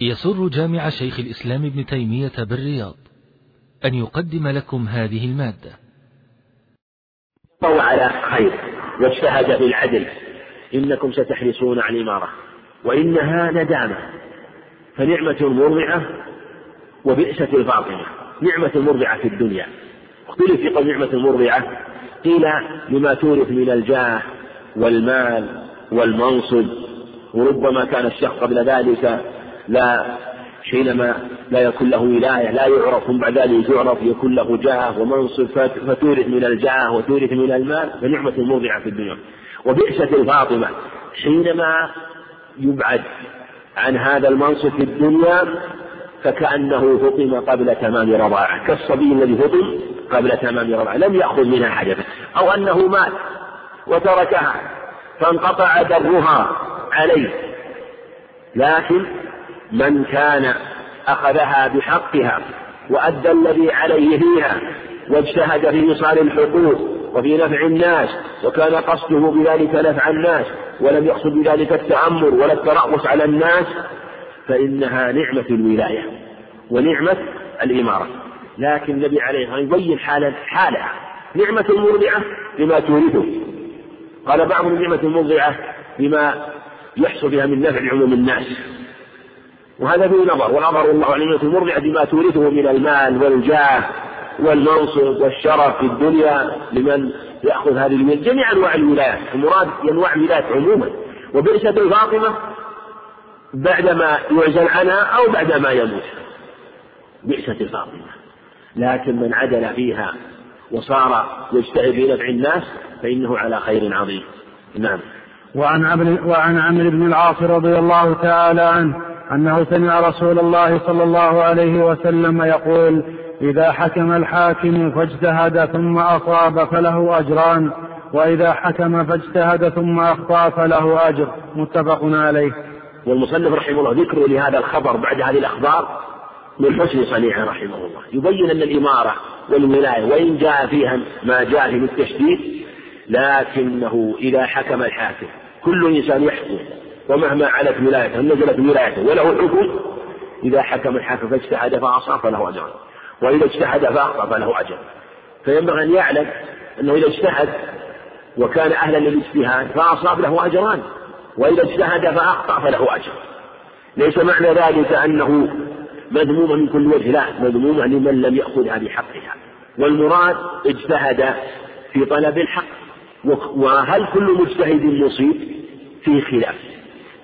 يسر جامع شيخ الإسلام ابن تيمية بالرياض أن يقدم لكم هذه المادة. فهو على خير واجتهد في العدل إنكم ستحرصون على الإمارة وإنها ندامة فنعمة مرضعة وبئسة الفاطمة نعمة مرضعة في الدنيا. اختلف في قول نعمة مرضعة قيل لما تورث من الجاه والمال والمنصب وربما كان الشخص قبل ذلك لا حينما لا يكون له ولاية لا يعرف ثم بعد ذلك يعرف يكون له جاه ومنصب فتورث من الجاه وتورث من المال فنعمة مرضعة في الدنيا. وبئسة الفاطمة. حينما يبعد عن هذا المنصب في الدنيا فكأنه فطم قبل تمام رضاعة. كالصبي الذي فطم قبل تمام رضاعة. لم يأخذ منها حدثا أو أنه مات وتركها فانقطع درها عليه. لكن من كان أخذها بحقها وأدى الذي عليه فيها واجتهد في إيصال الحقوق وفي نفع الناس وكان قصده بذلك نفع الناس ولم يقصد بذلك التأمر ولا الترأس على الناس فإنها نعمة الولاية ونعمة الإمارة. لكن النبي عليه الصلاة والسلام يبين حالة حالها. نعمة مرضعة بما تورثه. قال بعضهم نعمة مرضعة بما يحصل بها من نفع عموم الناس. وهذا فيه نظر والنظر الله على نعمة المرضعة بما تورثه من المال والجاه والمنصب والشرف في الدنيا لمن يأخذ هذه الولايات جميع أنواع الولايات. المراد أنواع الولايات عموما. وبئسة الفاطمة بعدما يعزل عنها أو بعدما يموت. بئسة الفاطمة لكن من عدل فيها وصار يجتهد في نفع الناس فإنه على خير عظيم. نعم. وعن وعن عمرو بن العاص رضي الله تعالى عنه أنه سمع رسول الله صلى الله عليه وسلم يقول إذا حكم الحاكم فاجتهد ثم أصاب فله أجران وإذا حكم فاجتهد ثم أخطأ فله أجر. متفق عليه. والمصنف رحمه الله ذكر لهذا الخبر بعد هذه الأخبار من حسن صنيعه رحمه الله. يبين أن الإمارة والولاية وإن جاء فيها ما جاء في التشديد لكنه إذا حكم الحاكم كل إنسان يحكم. ومهما علت ولايته نزلت ولايته وله حكم. إذا حكم الحاكم فاجتهد فأصاب فله أجر. وإذا اجتهد فأخطأ فله أجر. فينبغي أن يعلم أنه إذا اجتهد وكان أهلا للاجتهاد فأصاب له أجران. وإذا اجتهد فأخطأ فله أجر. ليس معنى ذلك أنه مذموما من كل وجه لا مذموما لمن لم يأخذها بحقها. والمراد اجتهد في طلب الحق. وهل كل مجتهد مصيب؟ في خلاف.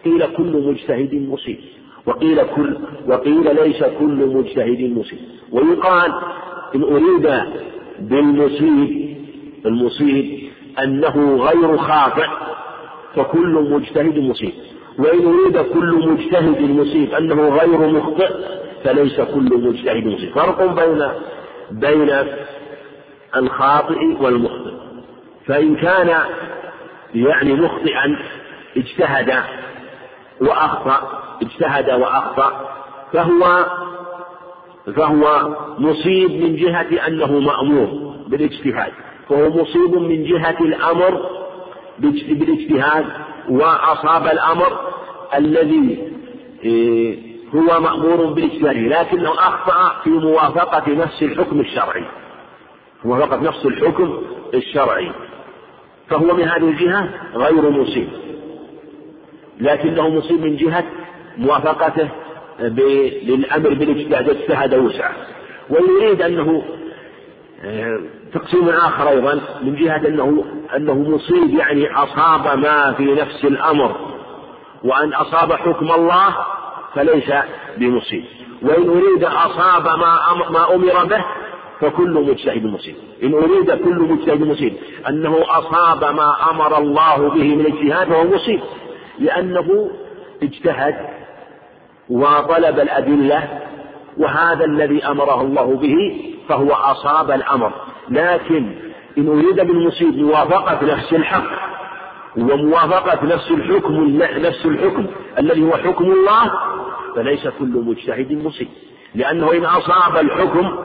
قيل كل مجتهد مصيب. وقيل كل وقيل ليس كل مجتهد مصيب. ويقال إن أريد بالمصيب المصيب أنه غير خاطئ فكل مجتهد مصيب. وإن أريد كل مجتهد مصيب أنه غير مخطئ فليس كل مجتهد مصيب. فرق بين بين الخاطئ والمخطئ. فإن كان يعني مخطئا اجتهد وأخطأ اجتهد وأخطأ. فهو فهو مصيب من جهة أنه مأمور بالاجتهاد. فهو مصيب من جهة الأمر بالاجتهاد. وأصاب الأمر الذي إيه، هو مأمور بالاجتهاد. لكنه أخطأ في موافقة نفس الحكم الشرعي. موافقة نفس الحكم الشرعي. فهو من هذه الجهة غير مصيب. لكنه مصيب من جهة موافقته للأمر بالاجتهاد اجتهد وسعه. ويريد أنه آه، تقسيم آخر أيضا من جهة أنه أنه مصيب يعني أصاب ما في نفس الأمر وأن أصاب حكم الله فليس بمصيب. وإن أريد أصاب ما ما أمر به فكل مجتهد مصيب. إن أريد كل مجتهد مصيب. أنه أصاب ما أمر الله به من اجتهاد فهو مصيب. لأنه اجتهد وطلب الأدلة وهذا الذي أمره الله به فهو أصاب الأمر. لكن إن أريد بالمصيب موافقة نفس الحق وموافقة نفس الحكم نفس الحكم الذي هو حكم الله فليس كل مجتهد مصيب. لأنه إن أصاب الحكم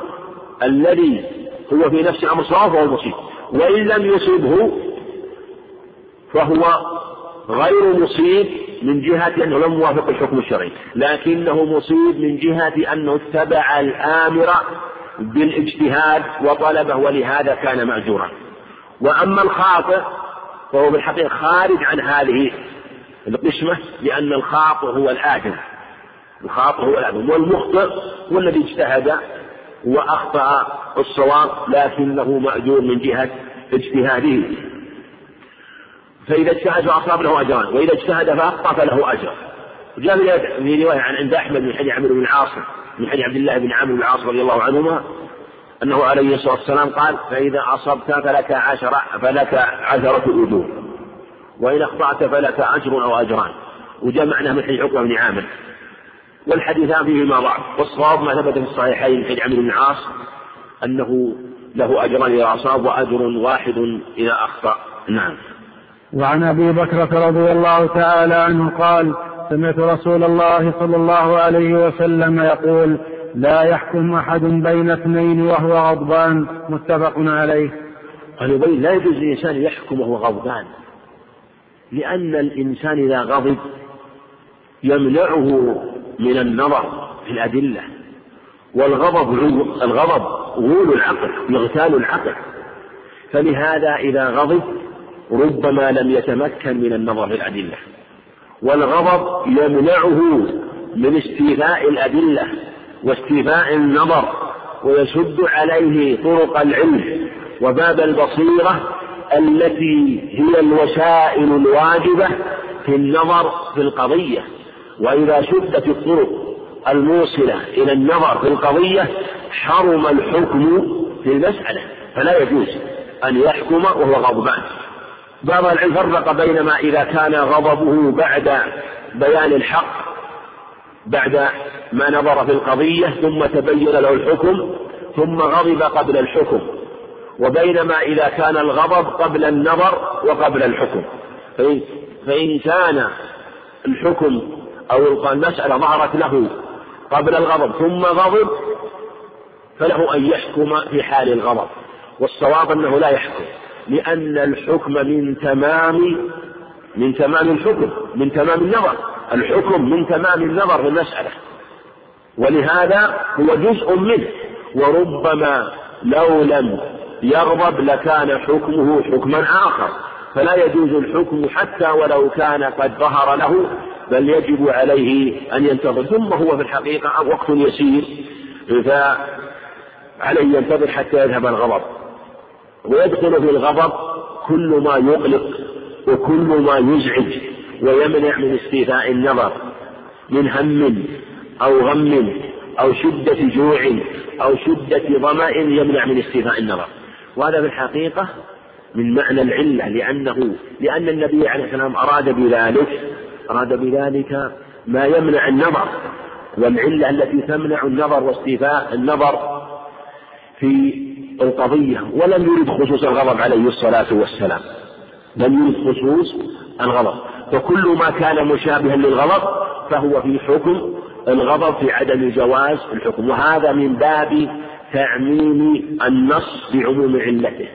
الذي هو في نفس الأمر صواب فهو مصيب. وإن لم يصبه فهو غير مصيب من جهة أنه لم يوافق الحكم الشرعي لكنه مصيب من جهة أنه اتبع الآمر بالاجتهاد وطلبه ولهذا كان مأجورا. وأما الخاطئ فهو بالحقيقة خارج عن هذه القسمة لأن الخاطئ هو الآثم الخاطئ هو الآثم والمخطئ هو الذي اجتهد وأخطأ الصواب لكنه مأجور من جهة اجتهاده. فإذا اجتهد فأصاب له أجران وإذا اجتهد فأخطأ فله أجر. وجاء في رواية عن عند أحمد من حديث عمرو بن العاص من حديث عبد الله بن عمرو بن العاص رضي الله عنهما أنه عليه الصلاة والسلام قال فإذا أصبت فلك عشر فلك عشرة أجور وإن أخطأت فلك أجر أو أجران. وجاء من حديث عقبة بن عامر. والحديثان فيهما ضعف والصواب ما ثبت في الصحيحين حديث عمرو بن العاص أنه له أجران إذا أصاب وأجر واحد إذا أخطأ. نعم. وعن أبي بكرة رضي الله تعالى عنه قال سمعت رسول الله صلى الله عليه وسلم يقول لا يحكم أحد بين اثنين وهو غضبان. متفق عليه. قال يبين لا يجوز للإنسان يحكم وهو غضبان لأن الإنسان إذا غضب يمنعه من النظر في الأدلة والغضب الغضب غول العقل يغتال العقل. فلهذا إذا غضب ربما لم يتمكن من النظر في الأدلة والغضب يمنعه من استيفاء الأدلة واستيفاء النظر ويسد عليه طرق العلم وباب البصيرة التي هي الوسائل الواجبة في النظر في القضية. وإذا سدت الطرق الموصلة إلى النظر في القضية حرم الحكم في المسألة. فلا يجوز أن يحكم وهو غضبان. بعض العلم فرق بين ما إذا كان غضبه بعد بيان الحق بعد ما نظر في القضية ثم تبين له الحكم ثم غضب قبل الحكم. وبينما إذا كان الغضب قبل النظر وقبل الحكم. فإن, فإن كان الحكم أو المسألة ظهرت له قبل الغضب ثم غضب فله أن يحكم في حال الغضب. والصواب أنه لا يحكم. لأن الحكم من تمام من تمام الحكم من تمام النظر. الحكم من تمام النظر في المسألة. ولهذا هو جزء منه. وربما لو لم يغضب لكان حكمه حكما آخر. فلا يجوز الحكم حتى ولو كان قد ظهر له بل يجب عليه أن ينتظر. ثم هو في الحقيقة وقت يسير فعليه ينتظر حتى يذهب الغضب. ويدخل في الغضب كل ما يقلق وكل ما يزعج ويمنع من استيفاء النظر من هم أو غم أو شدة جوع أو شدة ظمأ يمنع من استيفاء النظر. وهذا في الحقيقة من معنى العلة لأنه لأن النبي عليه السلام أراد بذلك أراد بذلك ما يمنع النظر. والعلة التي تمنع النظر واستيفاء النظر في القضية ولم يرد خصوص الغضب عليه الصلاة والسلام. لم يرد خصوص الغضب. فكل ما كان مشابها للغضب فهو في حكم الغضب في عدم جواز الحكم. وهذا من باب تعميم النص بعموم علته.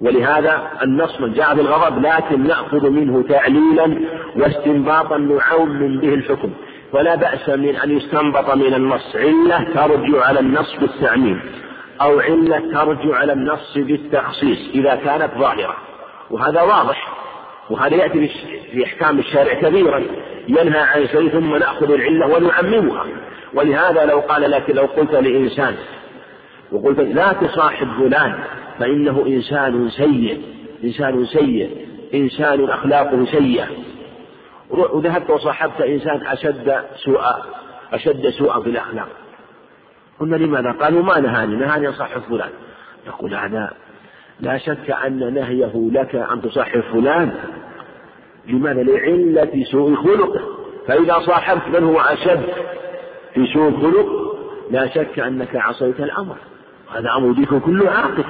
ولهذا النص من جاء بالغضب لكن نأخذ منه تعليلا واستنباطا نعوم به الحكم. ولا بأس من أن يستنبط من النص. علة ترجع على النص بالتعميم أو علة ترجع على النص بالتخصيص إذا كانت ظاهرة. وهذا واضح. وهذا يأتي في أحكام الشارع كثيرا. ينهى عن شيء ثم نأخذ العلة ونعممها. ولهذا لو قال لك لو قلت لإنسان وقلت لا تصاحب فلان فإنه إنسان سيء إنسان سيء إنسان أخلاقه سيئة. وذهبت وصاحبت إنسان أشد سوءا أشد سوءا في الأخلاق. قلنا لماذا؟ قالوا ما نهاني نهاني أن صاحب فلان. يقول هذا لا شك أن نهيه لك أن تصاحب فلان. لماذا؟ لعلة سوء خلقه فإذا صاحبت من هو أشد في سوء الخلق لا شك أنك عصيت الأمر. هذا أمر ديك كله عاقل.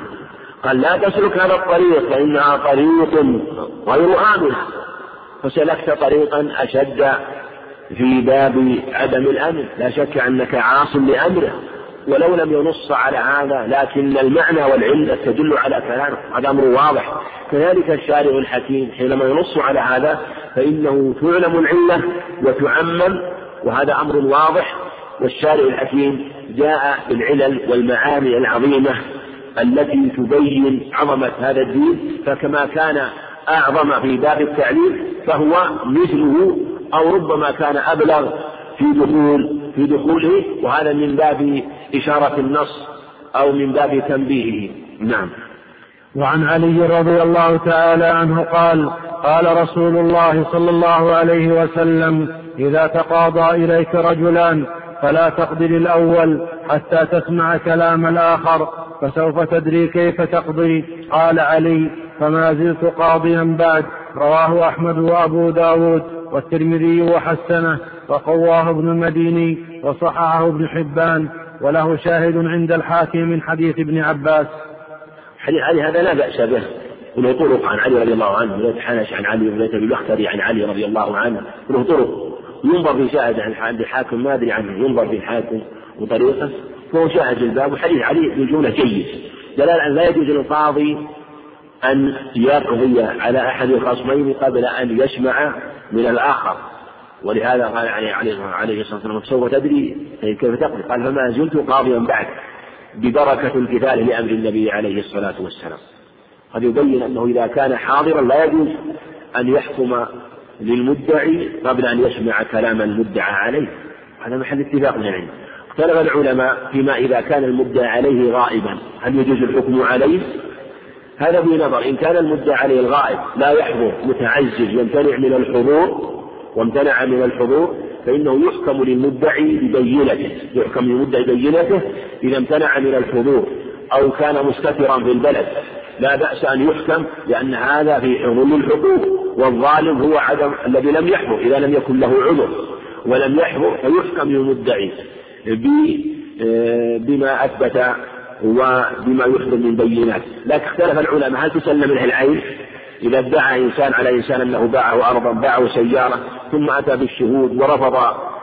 قال لا تسلك هذا الطريق فإنها طريق غير آمن. فسلكت طريقا أشد في باب عدم الأمن. لا شك أنك عاص لأمره. ولو لم ينص على هذا لكن المعنى والعلة تدل على كلامه. هذا أمر واضح. كذلك الشارع الحكيم حينما ينص على هذا فإنه تعلم العلة وتعمم وهذا أمر واضح. والشارع الحكيم جاء بالعلل والمعاني العظيمة التي تبين عظمة هذا الدين. فكما كان أعظم في باب التعليم فهو مثله أو ربما كان أبلغ في دخول في دخوله. وهذا من باب إشارة النص أو من باب تنبيهه. نعم. وعن علي رضي الله تعالى عنه قال قال رسول الله صلى الله عليه وسلم إذا تقاضى إليك رجلان فلا تقضي للأول حتى تسمع كلام الآخر فسوف تدري كيف تقضي. قال علي فما زلت قاضيا بعد رواه أحمد وأبو داود والترمذي وحسنه وقواه ابن المديني وصححه ابن حبان وله شاهد عند الحاكم من حديث ابن عباس. حديث علي هذا لا بأس به. وله طرق عن علي رضي الله عنه وله حنش عن علي وله البختري عن علي رضي الله عنه وله طرق. ينظر في شاهد عند الحاكم ما أدري عنه ينظر في الحاكم وطريقه فهو شاهد الباب. وحديث علي بالجملة جيد دلالة أن لا يجوز للقاضي أن يقضي على أحد الخصمين قبل أن يسمع من الآخر. ولهذا قال عليه الصلاة والسلام سوف تدري كيف تقضي قال فما زلت قاضيا بعد ببركة الكتاب لأمر النبي عليه الصلاة والسلام. قد يبين أنه إذا كان حاضرا لا يجوز أن يحكم للمدعي قبل أن يسمع كلام المدعى عليه. هذا محل اتفاق من العلم. اختلف العلماء فيما إذا كان المدعى عليه غائبا. هل يجوز الحكم عليه؟ هذا في نظر. إن كان المدعى عليه الغائب لا يحضر متعزز يمتنع من الحضور وامتنع من الحضور فإنه يحكم للمدعي ببينته يحكم للمدعي ببينته إذا امتنع من الحضور أو كان مستترا في البلد. لا بأس أن يحكم لأن هذا في حضور الحقوق والظالم هو عدم الذي لم يحضر إذا لم يكن له عذر ولم يحضر فيحكم للمدعي بما أثبت وبما يحضر من بينات. لكن اختلف العلماء هل تسلم له العين؟ إذا ادعى إنسان على إنسان أنه باعه أرضا باعه سيارة ثم أتى بالشهود ورفض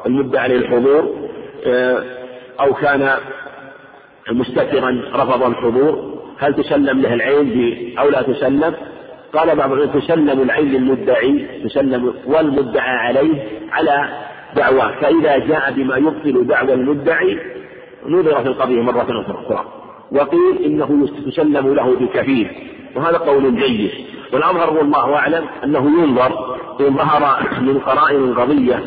المدعي عليه الحضور آه، أو كان مستترا رفض الحضور هل تسلم له العين أو لا تسلم؟ قال بعض العلماء تسلم العين للمدعي تسلم والمدعى عليه على دعواه. فإذا جاء بما يبطل دعوى المدعي نظر في القضية مرة أخرى. وقيل إنه تسلم له بكفيل. وهذا قول جيد. والأظهر والله أعلم أنه ينظر إن ظهر من قرائن القضية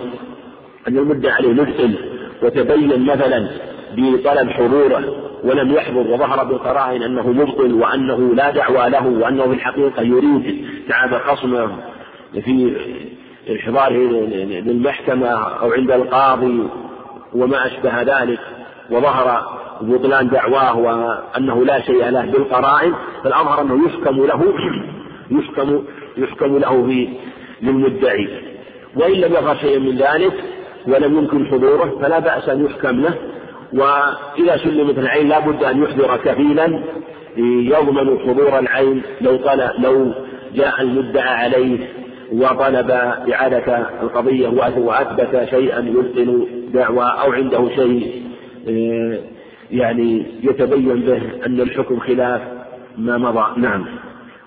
أن المدعي عليه مبطل وتبين مثلا بطلب حضوره ولم يحضر وظهر بالقرائن أنه مبطل وأنه لا دعوى له وأنه في الحقيقة يريد تعب خصمه في إحضاره للمحكمة أو عند القاضي وما أشبه ذلك وظهر بطلان دعواه وأنه لا شيء له بالقرائن فالأظهر أنه يحكم له يحكم يحكم له للمدعي وإن لم يظهر شيء من ذلك ولم يمكن حضوره فلا بأس أن يحكم له. وإذا سلمت العين لا بد أن يحضر كفيلا يضمن حضور العين لو طلب لو جاء المدعى عليه وطلب إعادة القضية وأثبت شيئا يبطل دعوى أو عنده شيء آه، يعني يتبين به أن الحكم خلاف ما مضى. نعم.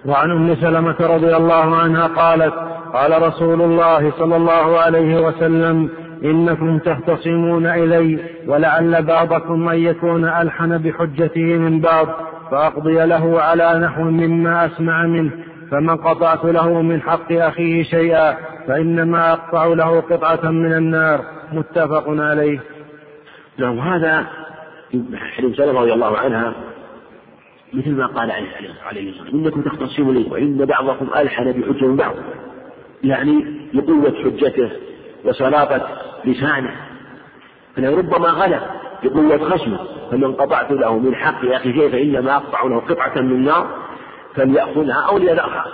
وعن أم سلمة رضي الله عنها قالت قال رسول الله صلى الله عليه وسلم إنكم تختصمون إلي ولعل بعضكم أن يكون ألحن بحجته من بعض فأقضي له على نحو مما أسمع منه فمن قطعت له من حق أخيه شيئا فإنما أقطع له قطعة من النار. متفق عليه. نعم هذا حديث سلمة رضي الله عنها مثل ما قال عليه عليه الصلاة إنكم تختصمون لي وإن بعضكم ألحن بحجة من بعض. يعني لقوة حجته وصلابة لسانه. ربما غلب بقوة خشمه فمن قطعت له من حق أخي شيء فإنما أقطع له قطعة من نار فليأخذها أو ليدعها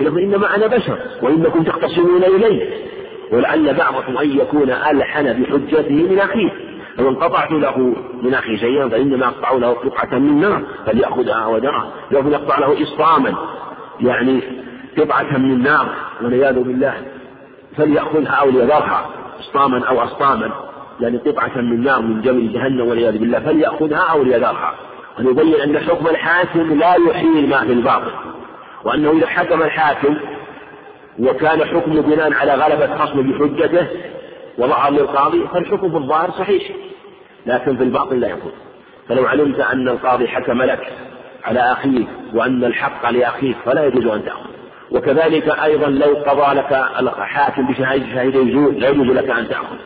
يقول إنما أنا بشر وإنكم تختصمون إلي. ولعل بعضكم أن يكون ألحن بحجته من أخيه. فمن قطعت له من أخي شيئا فإنما أقطع له قطعة من نار فليأخذها ودرها. لو يقطع له إصطاما يعني قطعة من نار والعياذ بالله فليأخذها أو ليذرها إصطاما أو أسطاما يعني قطعة من نار من جبل جهنم والعياذ بالله فليأخذها أو ليذرها. ونبين أن حكم الحاكم لا يحيل ما في الباطل وأنه إذا حكم الحاكم وكان حكمه بناء على غلبة خصمه بحجته وظهر للقاضي فالحكم في الظاهر صحيح لكن في الباطن لا يكون فلو علمت أن القاضي حكم لك على أخيك وأن الحق لأخيك فلا يجوز أن تأخذ. وكذلك أيضا لو قضى لك الحاكم بشهادة زور لا يجوز لك أن تأخذ.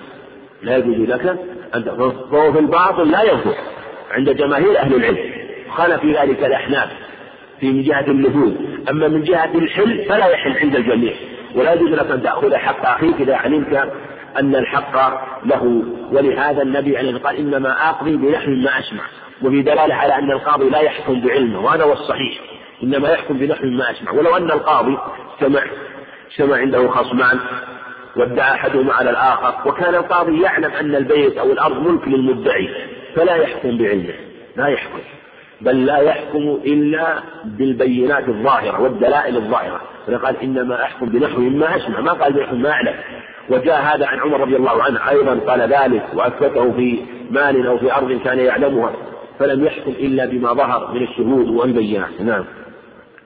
لا يجوز لك أن تأخذ. فهو في الباطل لا ينفع عند جماهير أهل العلم خالف في ذلك الأحناف في من جهة النفوذ. أما من جهة الحل فلا يحل عند الجميع. ولا يجوز لك أن تأخذ حق أخيك إذا علمت أن الحق له ولهذا النبي عليه الصلاة والسلام قال إنما أقضي بنحو ما أسمع وفي دلالة على أن القاضي لا يحكم بعلمه وهذا هو الصحيح إنما يحكم بنحو ما أسمع. ولو أن القاضي سمع سمع عنده خصمان وادعى أحدهما على الآخر وكان القاضي يعلم أن البيت أو الأرض ملك للمدعي فلا يحكم بعلمه لا يحكم بل لا يحكم إلا بالبينات الظاهرة والدلائل الظاهرة. فقال إنما أحكم بنحو ما أسمع ما قال بنحو ما أعلم. وجاء هذا عن عمر رضي الله عنه أيضا قال ذلك وأثبته في مال أو في أرض كان يعلمها فلم يحكم إلا بما ظهر من الشهود والبينات. نعم.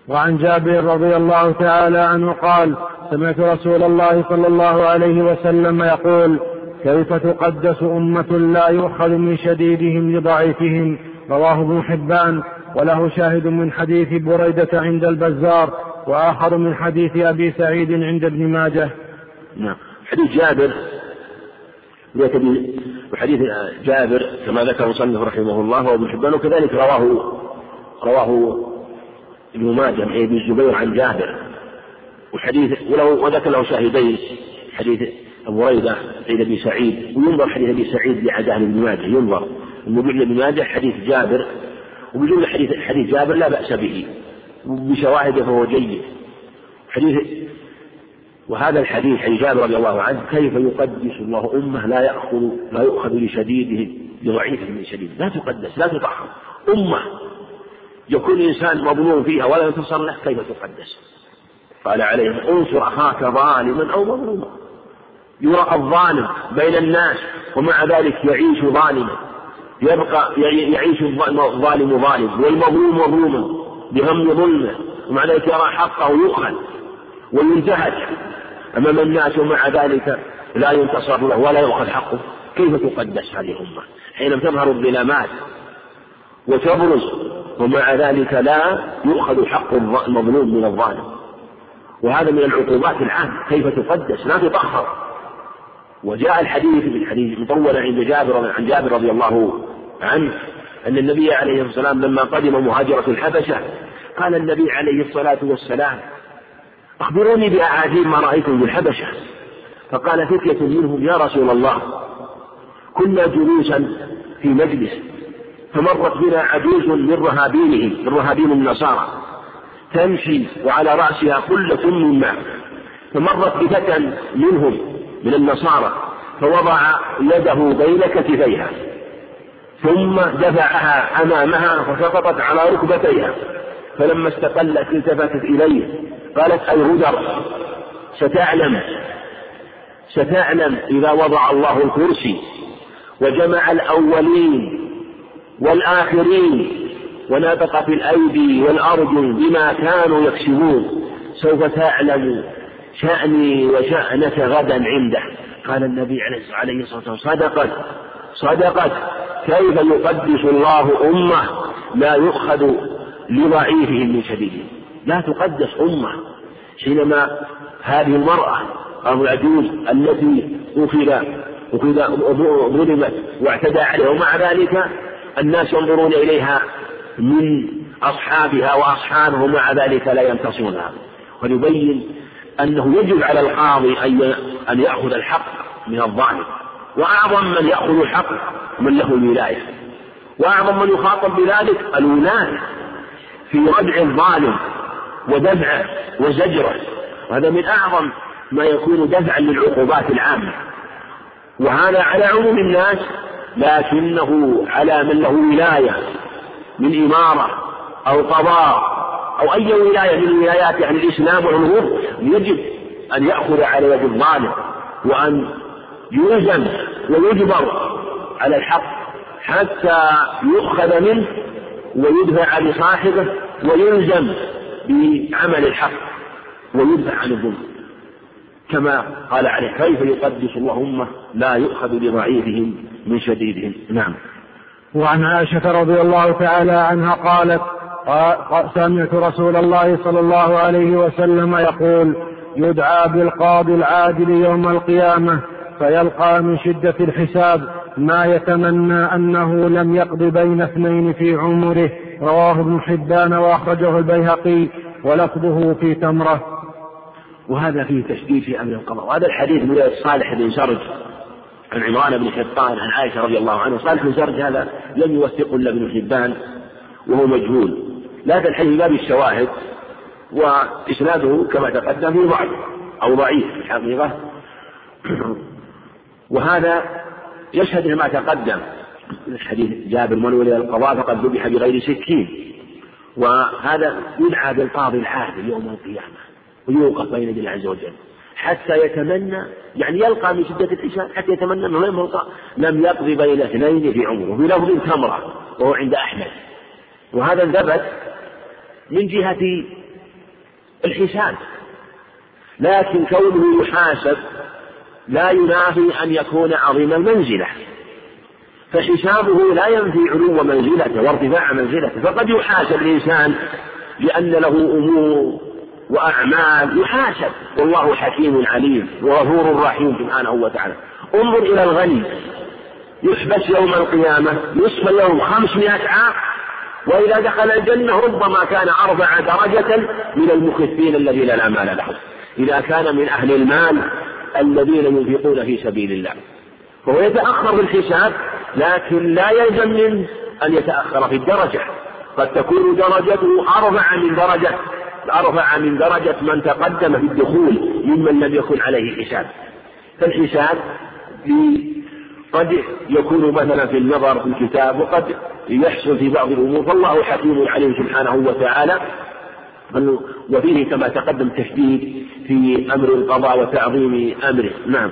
وعن جابر رضي الله تعالى عنه قال سمعت رسول الله صلى الله عليه وسلم يقول كيف تقدس أمة لا يؤخذ من شديدهم لضعيفهم؟ رواه ابن حبان. وله شاهد من حديث بريدة عند البزار وآخر من حديث أبي سعيد عند ابن ماجه. نعم. حديث جابر وحديث جابر كما ذكر مصنف رحمه الله وابن حبان وكذلك رواه رواه ابن ماجه عن ابن الزبير عن جابر. وحديث وله وذكر له شاهدين حديث أبو ريده عند ابي سعيد. وينظر حديث أبي سعيد لعداه ابن ماجه ينظر. المبين ابن ماجه حديث جابر وبجمله حديث حديث جابر لا بأس به بشواهده فهو جيد. حديث وهذا الحديث عن جابر رضي الله عنه كيف يقدس الله أمة لا يأخذ لا يؤخذ لشديده لضعيفه من شديد لا تقدس لا تطهر أمة. يكون الإنسان مظلوم فيها ولا ينتصر له كيف تقدس؟ قال عليهم انصر أخاك ظالما أو مظلوما. يرى الظالم بين الناس ومع ذلك يعيش ظالما. يبقى يعيش الظالم ظالم والمظلوم مظلوما بهم ظلمه. ومع ذلك يرى حقه يؤخذ وينتهك. أمام الناس ومع ذلك لا ينتصر له ولا يؤخذ حقه كيف تقدس هذه الأمة؟ حين تظهر الظلامات وتبرز ومع ذلك لا يؤخذ حق المظلوم من الظالم. وهذا من العقوبات العامة كيف تقدس؟ لا تطهر. وجاء الحديث من حديث مطول عند جابر عن جابر رضي الله عنه أن النبي عليه الصلاة والسلام لما قدم مهاجرة الحبشة قال النبي عليه الصلاة والسلام أخبروني بأعاجيب ما رأيتم بالحبشة. فقال فتية منهم يا رسول الله كنا جلوسا في مجلس فمرت بنا عجوز من رهابينهم من رهابين النصارى تمشي وعلى رأسها قلة من ماء فمرت بفتى منهم من النصارى فوضع يده بين كتفيها ثم دفعها أمامها فسقطت على ركبتيها. فلما استقلت التفتت إليه قالت الهدر ستعلم ستعلم إذا وضع الله الكرسي وجمع الأولين والآخرين ونطق في الأيدي والأرجل بما كانوا يكسبون. سوف تعلم شأني وشأنك غدا عنده. قال النبي عليه الصلاة والسلام صدقت صدقت. كيف يقدس الله أمة لا يؤخذ لضعيفهم من سبيله لا تقدس أمة حينما هذه المرأة أو العجوز التي أخذ أخذ ظلمت واعتدى عليها ومع ذلك الناس ينظرون إليها من أصحابها وأصحابه ومع ذلك لا ينتصرونها. وليبين أنه يجب على القاضي أن يأخذ الحق من الظالم. وأعظم من يأخذ الحق من له الولاية. وأعظم من يخاطب بذلك الولاة في ردع الظالم. ودفعه وزجرة. وهذا من أعظم ما يكون دفعا للعقوبات العامة. وهذا على عموم الناس لكنه على من له ولاية من إمارة أو قضاء أو أي ولاية من الولايات يعني الإسلام والأمور يجب أن يأخذ على يد الظالم وأن يلزم ويجبر على الحق حتى يؤخذ منه ويدفع لصاحبه ويلزم بعمل الحق ويدفع عن الظلم. كما قال عليه كيف يقدس الله أمة لا يؤخذ بضعيفهم من شديدهم؟ نعم. وعن عائشة رضي الله تعالى عنها قالت سمعت رسول الله صلى الله عليه وسلم يقول يدعى بالقاضي العادل يوم القيامة فيلقى من شدة الحساب ما يتمنى أنه لم يقض بين اثنين في عمره. رواه ابن حبان وأخرجه البيهقي ولفظه في تمرة. وهذا فيه تشديد في أمر القضاء. وهذا الحديث من صالح بن سرج عن عمران بن حطان عن عائشة رضي الله عنه صالح بن سرج هذا لم يوثقه إلا ابن حبان وهو مجهول. لكن الحديث باب الشواهد وإسناده كما تقدم في ضعف أو ضعيف في الحقيقة. وهذا يشهد لما تقدم. حديث جابر من ولي القضاء فقد ذبح بغير سكين. وهذا يدعى بالقاضي العادل يوم القيامة ويوقف بين يدي الله عز وجل. حتى يتمنى يعني يلقى من شدة الحساب حتى يتمنى أنه لم يلقى لم يقضي بين اثنين في عمره. في لفظ تمرة وهو عند أحمد. وهذا ثبت من جهة الحساب. لكن كونه يحاسب لا ينافي أن يكون عظيم المنزلة. فحسابه لا ينفي علو منزلته وارتفاع منزلته فقد يحاسب الإنسان لأن له أمور وأعمال يحاسب. والله حكيم عليم وغفور رحيم سبحانه وتعالى. انظر إلى الغني. يحبس يوم القيامة نصف اليوم خمسمائة عام. وإذا دخل الجنة ربما كان أربع درجة من المخفين الذين لا مال لهم. إذا كان من أهل المال الذين ينفقون في سبيل الله. فهو يتأخر في الحساب لكن لا يلزم منه أن يتأخر في الدرجة. قد تكون درجته أرفع من درجة أرفع من درجة من تقدم في الدخول ممن لم يكن عليه حساب فالحساب قد يكون مثلا في النظر في الكتاب وقد يحصل في بعض الأمور. فالله حكيم عليم سبحانه وتعالى. وفيه كما تقدم تشديد في أمر القضاء وتعظيم أمره. نعم.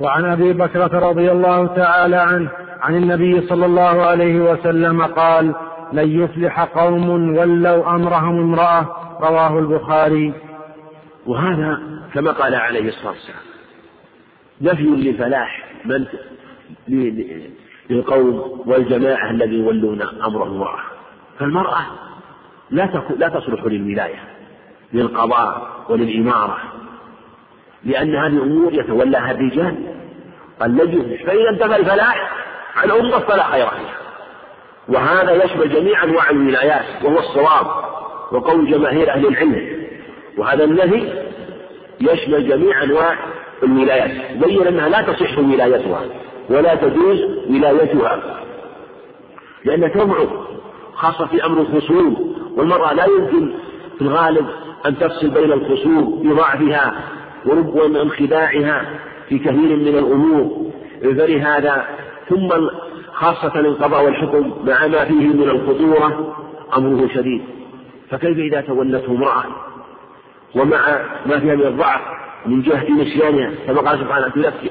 وعن أبي بكرة رضي الله تعالى عنه عن النبي صلى الله عليه وسلم قال لن يفلح قوم ولوا أمرهم امرأة. رواه البخاري. وهذا كما قال عليه الصلاة والسلام نفي لفلاح من؟ للقوم والجماعة الذي يولون أمر المرأة فالمرأة لا لا تصلح للولاية للقضاء وللإمارة. لأن هذه الأمور يتولاها الرجال. الذي فإذا انتفى الفلاح عن أمة فلا خير فيها وهذا يشمل جميع أنواع الولايات وهو الصواب وقول جماهير أهل العلم. وهذا النهي يشمل جميع أنواع الولايات. بين أنها لا تصح ولايتها ولا تجوز ولايتها. لأنها تضعف خاصة في أمر الخصوم والمرأة لا يمكن في الغالب أن تفصل بين الخصوم بضعفها وربما انخداعها في كثير من الأمور. فلهذا ثم خاصة القضاء والحكم مع ما فيه من الخطورة أمره شديد. فكيف إذا تولته امرأة؟ ومع ما فيها من الضعف من جهة نسيانها كما قال سبحانه تذكر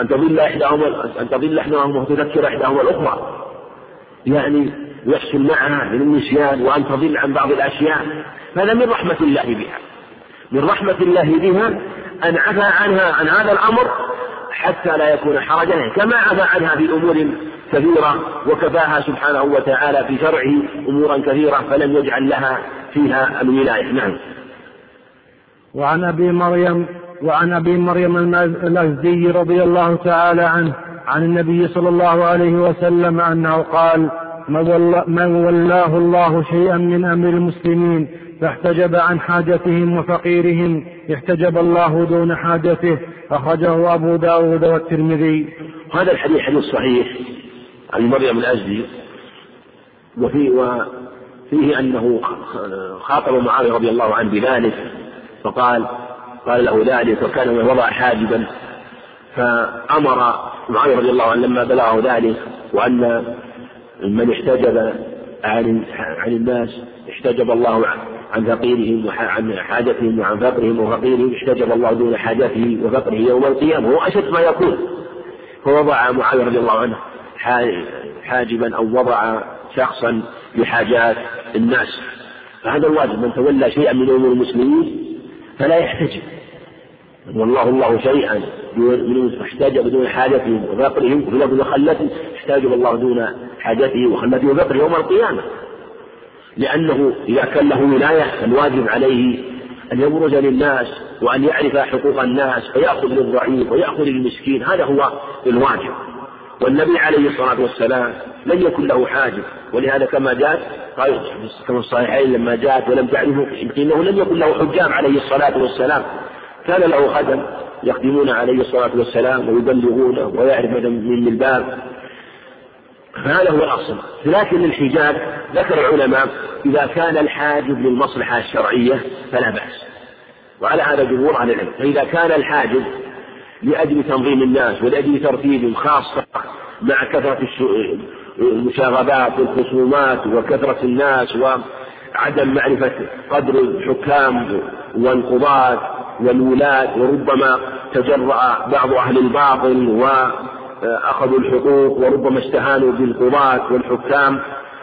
أن تضل إحداهما أن تضل إحداهما وتذكر إحداهما الأخرى. يعني يحصل معها من النسيان وأن تضل عن بعض الأشياء. هذا من رحمة الله بها. من رحمة الله بها أن عفى عنها عن هذا الأمر حتى لا يكون حرجا كما عفى عنها في أمور كثيرة وكفاها سبحانه وتعالى في شرعه أمورا كثيرة فلم يجعل لها فيها الولاية. نعم. وعن أبي مريم وعن أبي مريم الأزدي رضي الله تعالى عنه عن النبي صلى الله عليه وسلم أنه قال من ولاه الله شيئا من أمر المسلمين فاحتجب عن حاجتهم وفقيرهم احتجب الله دون حاجته. أخرجه أبو داود والترمذي. هذا الحديث حديث صحيح عن مريم الأزدي وفي وفيه أنه خاطب معاوية رضي الله عنه بذلك فقال قال له ذلك وكان وضع حاجبا. فأمر معاوية رضي الله عنه لما بلغه ذلك وأن من احتجب عن عن الناس احتجب الله عن فقيرهم وعن حاجتهم وعن فقرهم وفقيرهم احتجب الله دون حاجته وفقره يوم القيامة. هو أشد ما يكون فوضع معاوية رضي الله عنه حاجبا أو وضع شخصا لحاجات الناس. فهذا الواجب. من تولى شيئا من أمور المسلمين فلا يحتجب. والله الله شيئا. احتاج بدون حاجته وفقرهم وفي لفظ خلته احتاج الله دون حاجته وخلته وفقره يوم القيامة. لأنه إذا كان له ولاية الواجب عليه أن يبرز للناس وأن يعرف حقوق الناس فيأخذ للضعيف ويأخذ للمسكين هذا هو الواجب. والنبي عليه الصلاة والسلام لم يكن له حاجب ولهذا كما جاء قال كما الصحيحين لما جاءت ولم تعرفه إنه لم يكن له حجام عليه الصلاة والسلام. كان له خدم يخدمون عليه الصلاة والسلام ويبلغونه ويعرف من الباب. فهذا هو الأصل لكن الحجاب ذكر العلماء إذا كان الحاجب للمصلحة الشرعية فلا بأس. وعلى هذا جمهور أهل العلم. فإذا كان الحاجب لأجل تنظيم الناس ولأجل ترتيب خاصة مع كثرة المشاغبات والخصومات وكثرة الناس وعدم معرفة قدر الحكام والقضاة والولاة وربما تجرأ بعض أهل الباطل وأخذوا الحقوق وربما استهانوا بالقضاة والحكام.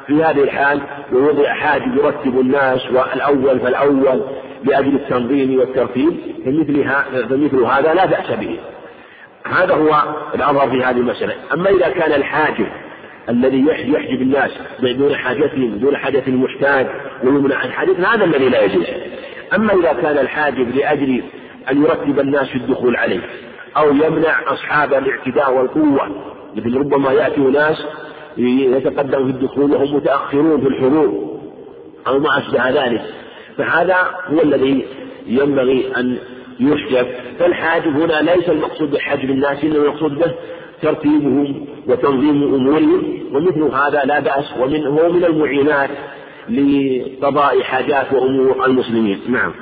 في هذه الحال ووضع حاجب يرتب الناس والأول فالأول لأجل التنظيم والترتيب فمثل, فمثل هذا لا بأس به. هذا هو الأظهر في هذه المسألة. أما إذا كان الحاجب الذي يحجب الناس دون حاجتهم دون حاجة المحتاج ويمنع عن حاجتهم هذا الذي لا يجوز. أما إذا كان الحاجب لأجل أن يرتب الناس في الدخول عليه أو يمنع أصحاب الاعتداء والقوة. مثل ربما يأتي ناس يتقدم في الدخول وهم متأخرون في الحضور أو ما أشبه ذلك. فهذا هو الذي ينبغي أن يحجب. فالحاجب هنا ليس المقصود بحجب الناس إنما المقصود به ترتيبهم وتنظيم أمورهم. ومثل هذا لا بأس ومن هو من المعينات لقضاء حاجات وأمور المسلمين. نعم.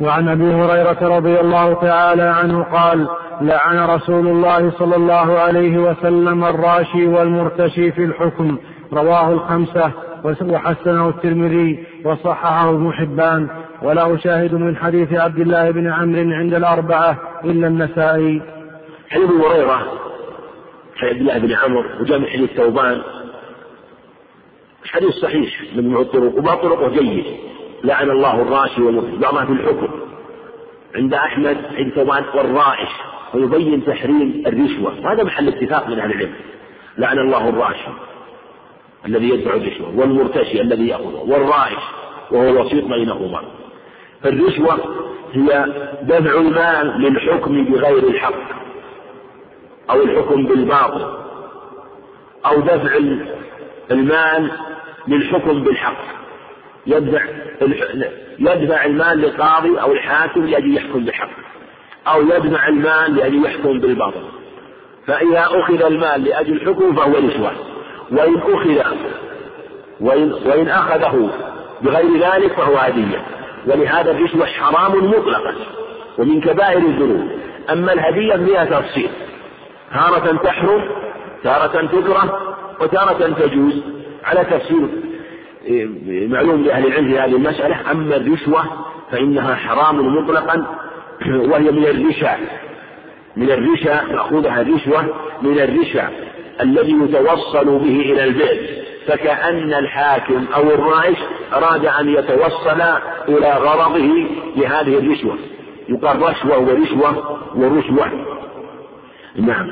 وعن أبي هريرة رضي الله تعالى عنه قال لعن رسول الله صلى الله عليه وسلم الراشي والمرتشي في الحكم. رواه الخمسة وحسنه الترمذي وصححه ابن حبان. وله شاهد من حديث عبد الله بن عمرو عند الأربعة إلا النسائي. حديث هريرة عبد الله بن عمرو وجمع حديث ثوبان. حديث صحيح من الطرق وبعض طرقه جيد. لعن الله الراشي والمرتشي بعضها في الحكم. عند أحمد عند ثوبان والرائش ويبين تحريم الرشوة. وهذا محل اتفاق من أهل العلم. لعن الله الراشي الذي يدفع الرشوة والمرتشي الذي يأخذه والرائش وهو الوسيط بينهما. فالرشوة هي دفع المال للحكم بغير الحق أو الحكم بالباطل أو دفع المال للحكم بالحق. يدفع يدفع المال للقاضي أو الحاكم لأجل يحكم بالحق أو يدفع المال لأجل يحكم بالباطل. فإذا أخذ المال لأجل الحكم فهو رشوة وإن أخذ وإن, وإن أخذه بغير ذلك فهو هدية. ولهذا الرشوة حرام مطلقا ومن كبائر الذنوب. أما الهدية فيها تفصيل. تارة تحرم تارة تكره وتارة تجوز. على تفسير معلوم لأهل العلم في هذه المسألة. أما الرشوة فإنها حرام مطلقا وهي من الرشا من الرشا مأخوذها الرشوة من الرشا الذي يتوصل به إلى البيت. فكأن الحاكم أو الرائش أراد أن يتوصل إلى غرضه بهذه الرشوة. يقال رشوة ورشوة ورشوة. نعم.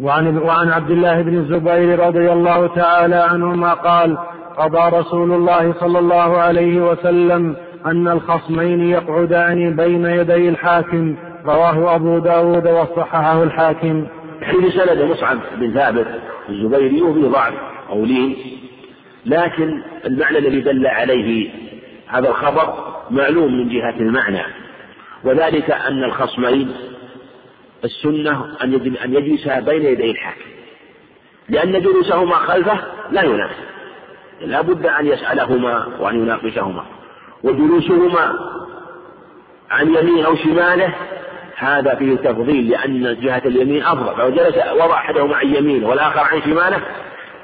وعن وعن عبد الله بن الزبير رضي الله تعالى عنهما قال قضى رسول الله صلى الله عليه وسلم أن الخصمين يقعدان بين يدي الحاكم رواه أبو داود وصححه الحاكم. في سند مصعب بن ثابت الزبيري وفيه ضعف أو لين لكن المعنى الذي دل عليه هذا الخبر معلوم من جهة المعنى وذلك أن الخصمين السنة أن يجلسا بين يدي الحاكم لأن جلوسهما خلفه لا يناسب لا بد أن يسألهما وأن يناقشهما. وجلوسهما عن يمين أو شماله هذا فيه تفضيل لأن جهة اليمين أفضل. فلو جلس وضع أحدهما عن يمينه والآخر عن شماله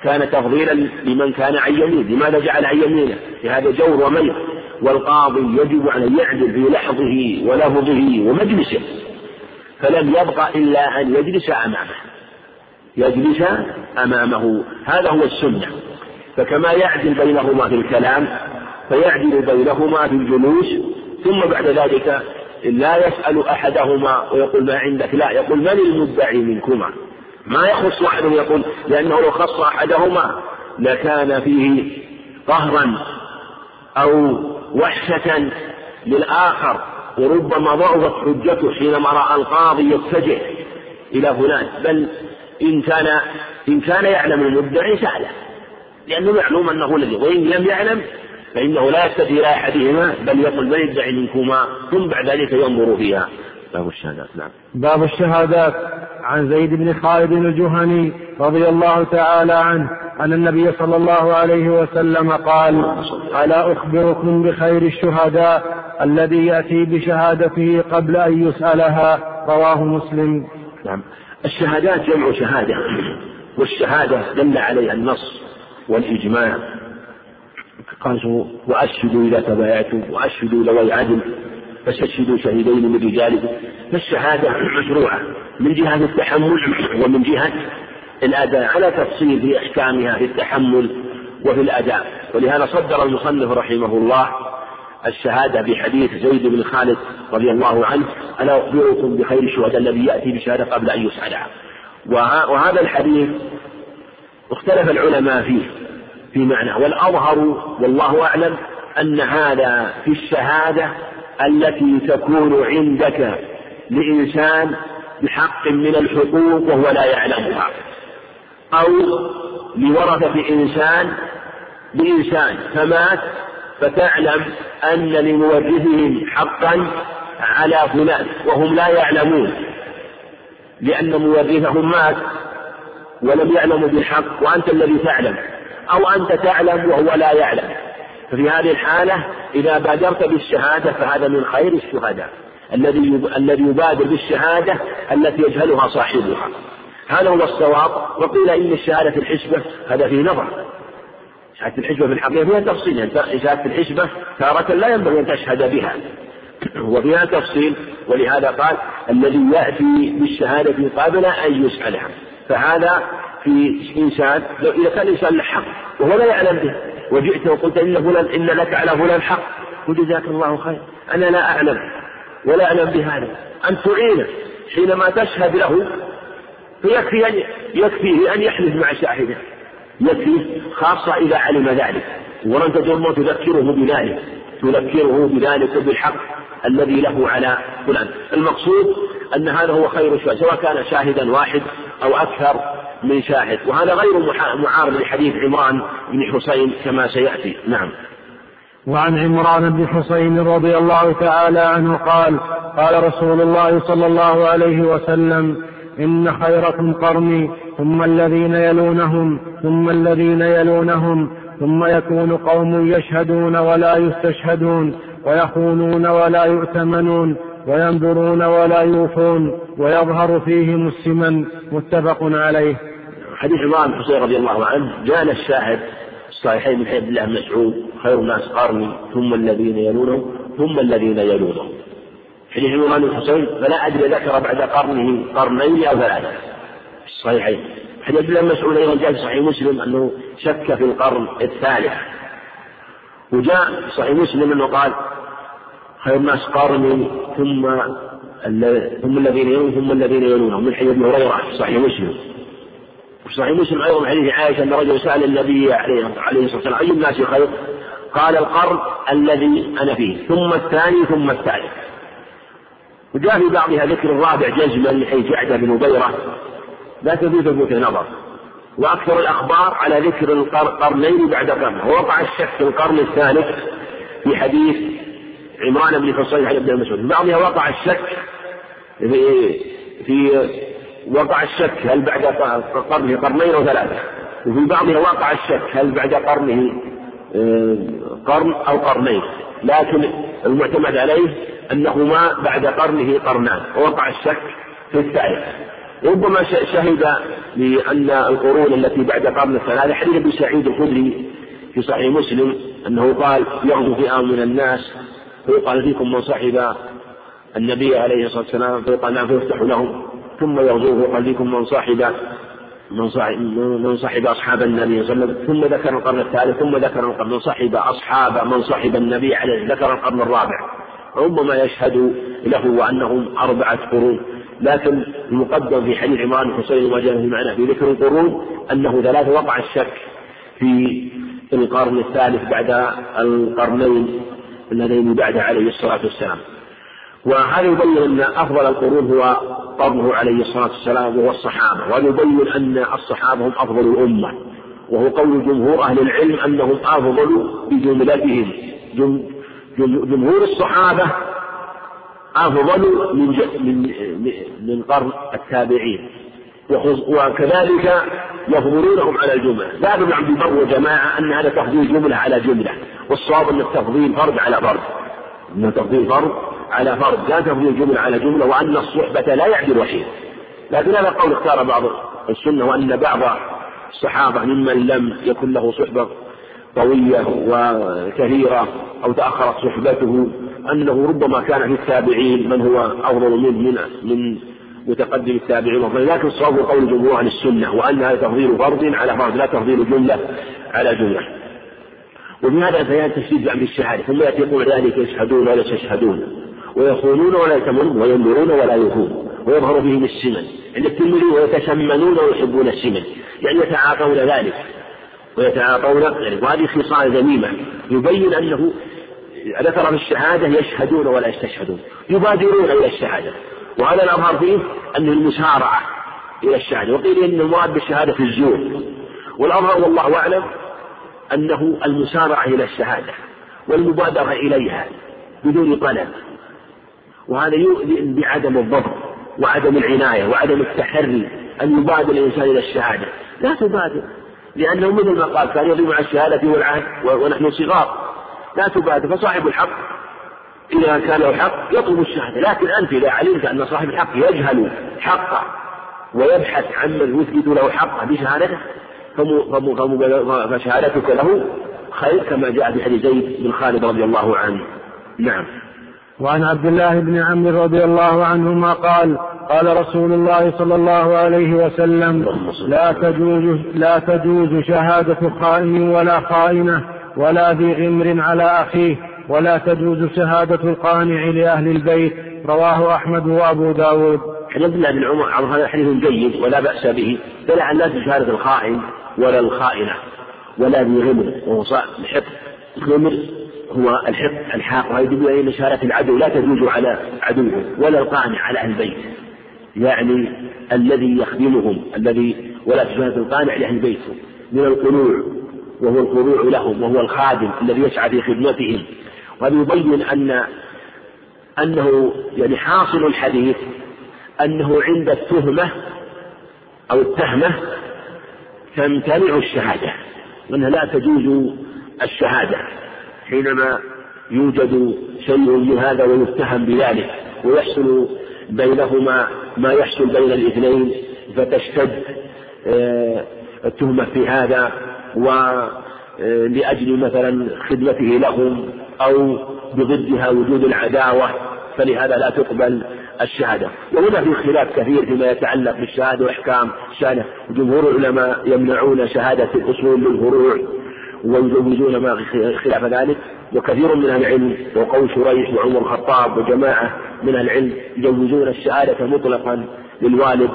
كان تفضيلا لمن كان عن يمينه. لماذا جعل عن يمينه؟ في هذا جور وميل. والقاضي يجب أن يعدل في لحظه ولفظه ومجلسه. فلم يبق إلا أن يجلس أمامه. يجلس أمامه. هذا هو السنة. فكما يعدل بينهما في الكلام فيعدل بينهما في الجلوس ثم بعد ذلك لا يسأل أحدهما ويقول ما عندك؟ لا يقول من المدعي منكما؟ ما يخص أحد يقول لأنه لو خص أحدهما لكان فيه قهرا أو وحشة للآخر وربما ضعفت حجته حينما رأى القاضي يتجه إلى فلان. بل إن كان إن كان يعلم المدعي سهلا لأنه معلوم أنه الذي وإن لم يعلم فإنه لا يستفي إلى أحدهما بل يقول من يدعي منكما ثم بعد ذلك ينظر فيها. باب الشهادات نعم. باب الشهادات. عن زيد بن خالد الجهني رضي الله تعالى عنه أن النبي صلى الله عليه وسلم قال ألا أخبركم بخير الشهداء الذي يأتي بشهادته قبل أن يسألها؟ رواه مسلم. نعم. الشهادات جمع شهادة والشهادة دل عليها النص. والإجماع. قالوا وأشهدوا إذا تبايعتم وأشهدوا ذوي عدل فاستشهدوا شهيدين من رجالكم. فالشهادة مشروعة من جهة التحمل ومن جهة الأداء على تفصيل في أحكامها في التحمل وفي الأداء. ولهذا صدر المصنف رحمه الله الشهادة بحديث زيد بن خالد رضي الله عنه ألا أخبركم بخير الشهداء الذي يأتي بشهادة قبل أن يسألها وهذا الحديث اختلف العلماء فيه في معنى والأظهر والله أعلم أن هذا في الشهادة التي تكون عندك لإنسان بحق من الحقوق وهو لا يعلمها أو لورثة إنسان لإنسان فمات فتعلم أن لمورثهم حقا على فلان وهم لا يعلمون لأن مورثهم مات ولم يعلموا بالحق وأنت الذي تعلم أو أنت تعلم وهو لا يعلم. ففي هذه الحالة إذا بادرت بالشهادة فهذا من خير الشهداء. الذي الذي يبادر بالشهادة التي يجهلها صاحبها. هذا هو الصواب. وقيل إن الشهادة في الحسبة هذا فيه نظر. شهادة الحسبة في الحقيقة فيها تفصيل. يعني شهادة الحسبة تارة لا ينبغي أن تشهد بها. وفيها تفصيل. ولهذا قال الذي يأتي بالشهادة قبل أن يسألها. فهذا في إنسان إذا كان الإنسان له حق وهو لا يعلم به وجئت وقلت إن فلان إن لك على فلان حق قل جزاك الله خير. أنا لا أعلم ولا أعلم بهذا. أن تعينه حينما تشهد له فيكفي أن يكفيه أن يحلف مع شاهده. يكفي خاصة إذا علم ذلك. ولن تضر تذكره بذلك. تذكره بذلك بالحق الذي له على فلان. المقصود أن هذا هو خير الشهداء سواء كان شاهدا واحد أو أكثر من شاهد. وهذا غير معارض لحديث عمران بن حسين كما سيأتي. نعم. وعن عمران بن حسين رضي الله تعالى عنه قال قال رسول الله صلى الله عليه وسلم إن خيركم قرني ثم الذين يلونهم ثم الذين يلونهم ثم يكون قوم يشهدون ولا يستشهدون ويخونون ولا يؤتمنون وينظرون ولا يوفون ويظهر فيهم السمن متفق عليه. حديث عمران بن حسين رضي الله عنه جاءنا الشاهد الصحيحين من حديث الله مسعود خير الناس قرني ثم الذين يلونهم ثم الذين يلونهم. حديث عمران بن حسين فلا أدري ذكر بعد قرنه قرنين أو ثلاثة. الصحيحين. حديث الله مسعود أيضا جاء في صحيح مسلم أنه شك في القرن الثالث. وجاء في صحيح مسلم أنه قال خير الناس قرني ثم ثم الذين يلونهم ثم الذين يلونهم. من حديث ابي هريرة في صحيح مسلم. وفي صحيح مسلم أيضا حديث عائشة أن رجل سأل النبي عليه الصلاه والسلام أي الناس خير؟ قال القرن الذي أنا فيه ثم الثاني ثم الثالث. وجاء في بعضها ذكر الرابع جزما لحيث جعد بن نبيره لا تفيد ثبوت نظر. وأكثر الأخبار على ذكر القرنين بعد قرن ووقع الشك في القرن الثالث في حديث عمران بن حصين عن ابن مسعود. بعضها وقع الشك في في وقع الشك هل بعد قرنه قرنين أو ثلاثة. وفي بعضها وقع الشك هل بعد قرنه آه، قرن أو قرنين. لكن المعتمد عليه أنهما بعد قرنه قرنان. ووقع الشك في الثالث. ربما شهد لأن القرون التي بعد قرن الثلاثة حديث أبي سعيد الخدري في صحيح مسلم أنه قال يغزو فئام من الناس فيقال فيكم من صحب النبي عليه الصلاة والسلام فيقال نعم فيفتح لهم. ثم يغزوه ويقال فيكم من صاحب من صاحب, من صحب أصحاب النبي صلى الله عليه وسلم. ثم ذكر القرن الثالث ثم ذكر القرن من صحب أصحاب من صحب النبي عليه ذكر القرن الرابع. ربما يشهد له وأنهم أربعة قرون. لكن المقدم في حديث عمران بن حسين وجاء في معناه في ذكر القرون أنه ثلاثة وقع الشك في القرن الثالث بعد القرنين. اللذين بعد عليه الصلاة والسلام. وهذا يبين أن أفضل القرون هو قرنه عليه الصلاة والسلام وهو الصحابة؟ وهذا يبين أن الصحابة هم أفضل الأمة؟ وهو قول جمهور أهل العلم أنهم أفضل بجملتهم. جمهور الصحابة أفضل من من من قرن التابعين. وكذلك يفضلونهم على الجملة. ذهب ابن عبد البر وجماعة أن هذا تفضيل جملة على جملة والصواب أن التفضيل فرد على فرد أن تفضيل فرد على فرد لا تفضيل جملة على جملة وأن الصحبة لا يعدل وحيد لكن هذا قول اختار بعض السنة وأن بعض الصحابة ممن لم يكن له صحبة قوية وكثيرة أو تأخرت صحبته أنه ربما كان في التابعين من هو أفضل منه من من متقدم التابعين لكن الصواب قول جمهور أهل السنة وأن هذا تفضيل فرض على فرض لا تفضيل جملة على جملة. وفي هذا بيان تشديد بعد الشهادة ثم يأتي يقول ذلك يشهدون ولا يستشهدون ويخونون ولا يتمنون وينذرون ولا يخون ويظهر بهم السمن. عند الترمذي ويتسمنون ويحبون السمن. يعني يتعاطون ذلك ويتعاطون ذلك. وهذه خصال ذميمة. يبين أنه ذكر في الشهادة يشهدون ولا يستشهدون. يبادرون إلى الشهادة. وهذا الأظهر فيه أن المسارعة إلى الشهادة وقيل إن المراد بالشهادة في الزور. والأظهر والله أعلم أنه المسارعة إلى الشهادة والمبادرة إليها بدون طلب. وهذا يؤذي بعدم الضبط وعدم العناية وعدم التحري أن يبادر الإنسان إلى الشهادة. لا تبادر لأنه مثل ما قال كان يضيع الشهادة والعهد ونحن صغار. لا تبادر فصاحب الحق إذا كان له حق يطلب الشهادة لكن أنت إذا علمت أن صاحب الحق يجهل حقه ويبحث عن من يثبت له حقه بشهادته فشهادتك له خير كما جاء في حديث زيد بن خالد رضي الله عنه. نعم. وعن عبد الله بن عمرو رضي الله عنهما قال قال رسول الله صلى الله عليه وسلم لا تجوز لا تجوز شهادة خائن ولا خائنة ولا ذي غمر على أخيه. ولا تجوز شهادة القانع لأهل البيت. رواه أحمد وأبو داود. حديث الله بن عمر هذا حديث جيد ولا بأس به. دل على لا شهادة الخائن ولا الخائنة ولا ذي غمر وهو الحق. غمر هو الحق الحاق. وهذا يدل إلى شهادة العدو لا تجوز على عدوه ولا القانع على أهل البيت. يعني الذي يخدمهم الذي ولا شهادة القانع لأهل البيت من القنوع وهو الخضوع لهم وهو الخادم الذي يسعى في خدمتهم. وهذا يبين أن أنه يعني حاصل الحديث أنه عند التهمة أو التهمة تمتنع الشهادة وأنها لا تجوز الشهادة حينما يوجد شيء من هذا ويتهم بذلك ويحصل بينهما ما يحصل بين الاثنين فتشتد آه، التهمة في هذا ولأجل مثلا خدمته لهم أو بضدها وجود العداوة فلهذا لا تقبل الشهادة. وهنا في خلاف كثير فيما يتعلق بالشهادة وإحكام الشهادة جمهور العلماء يمنعون شهادة الأصول للفروع ويجوزون ما خلاف ذلك. وكثير من أهل العلم وقول شريح وعمر الخطاب وجماعة من أهل العلم يجوزون الشهادة مطلقا للوالد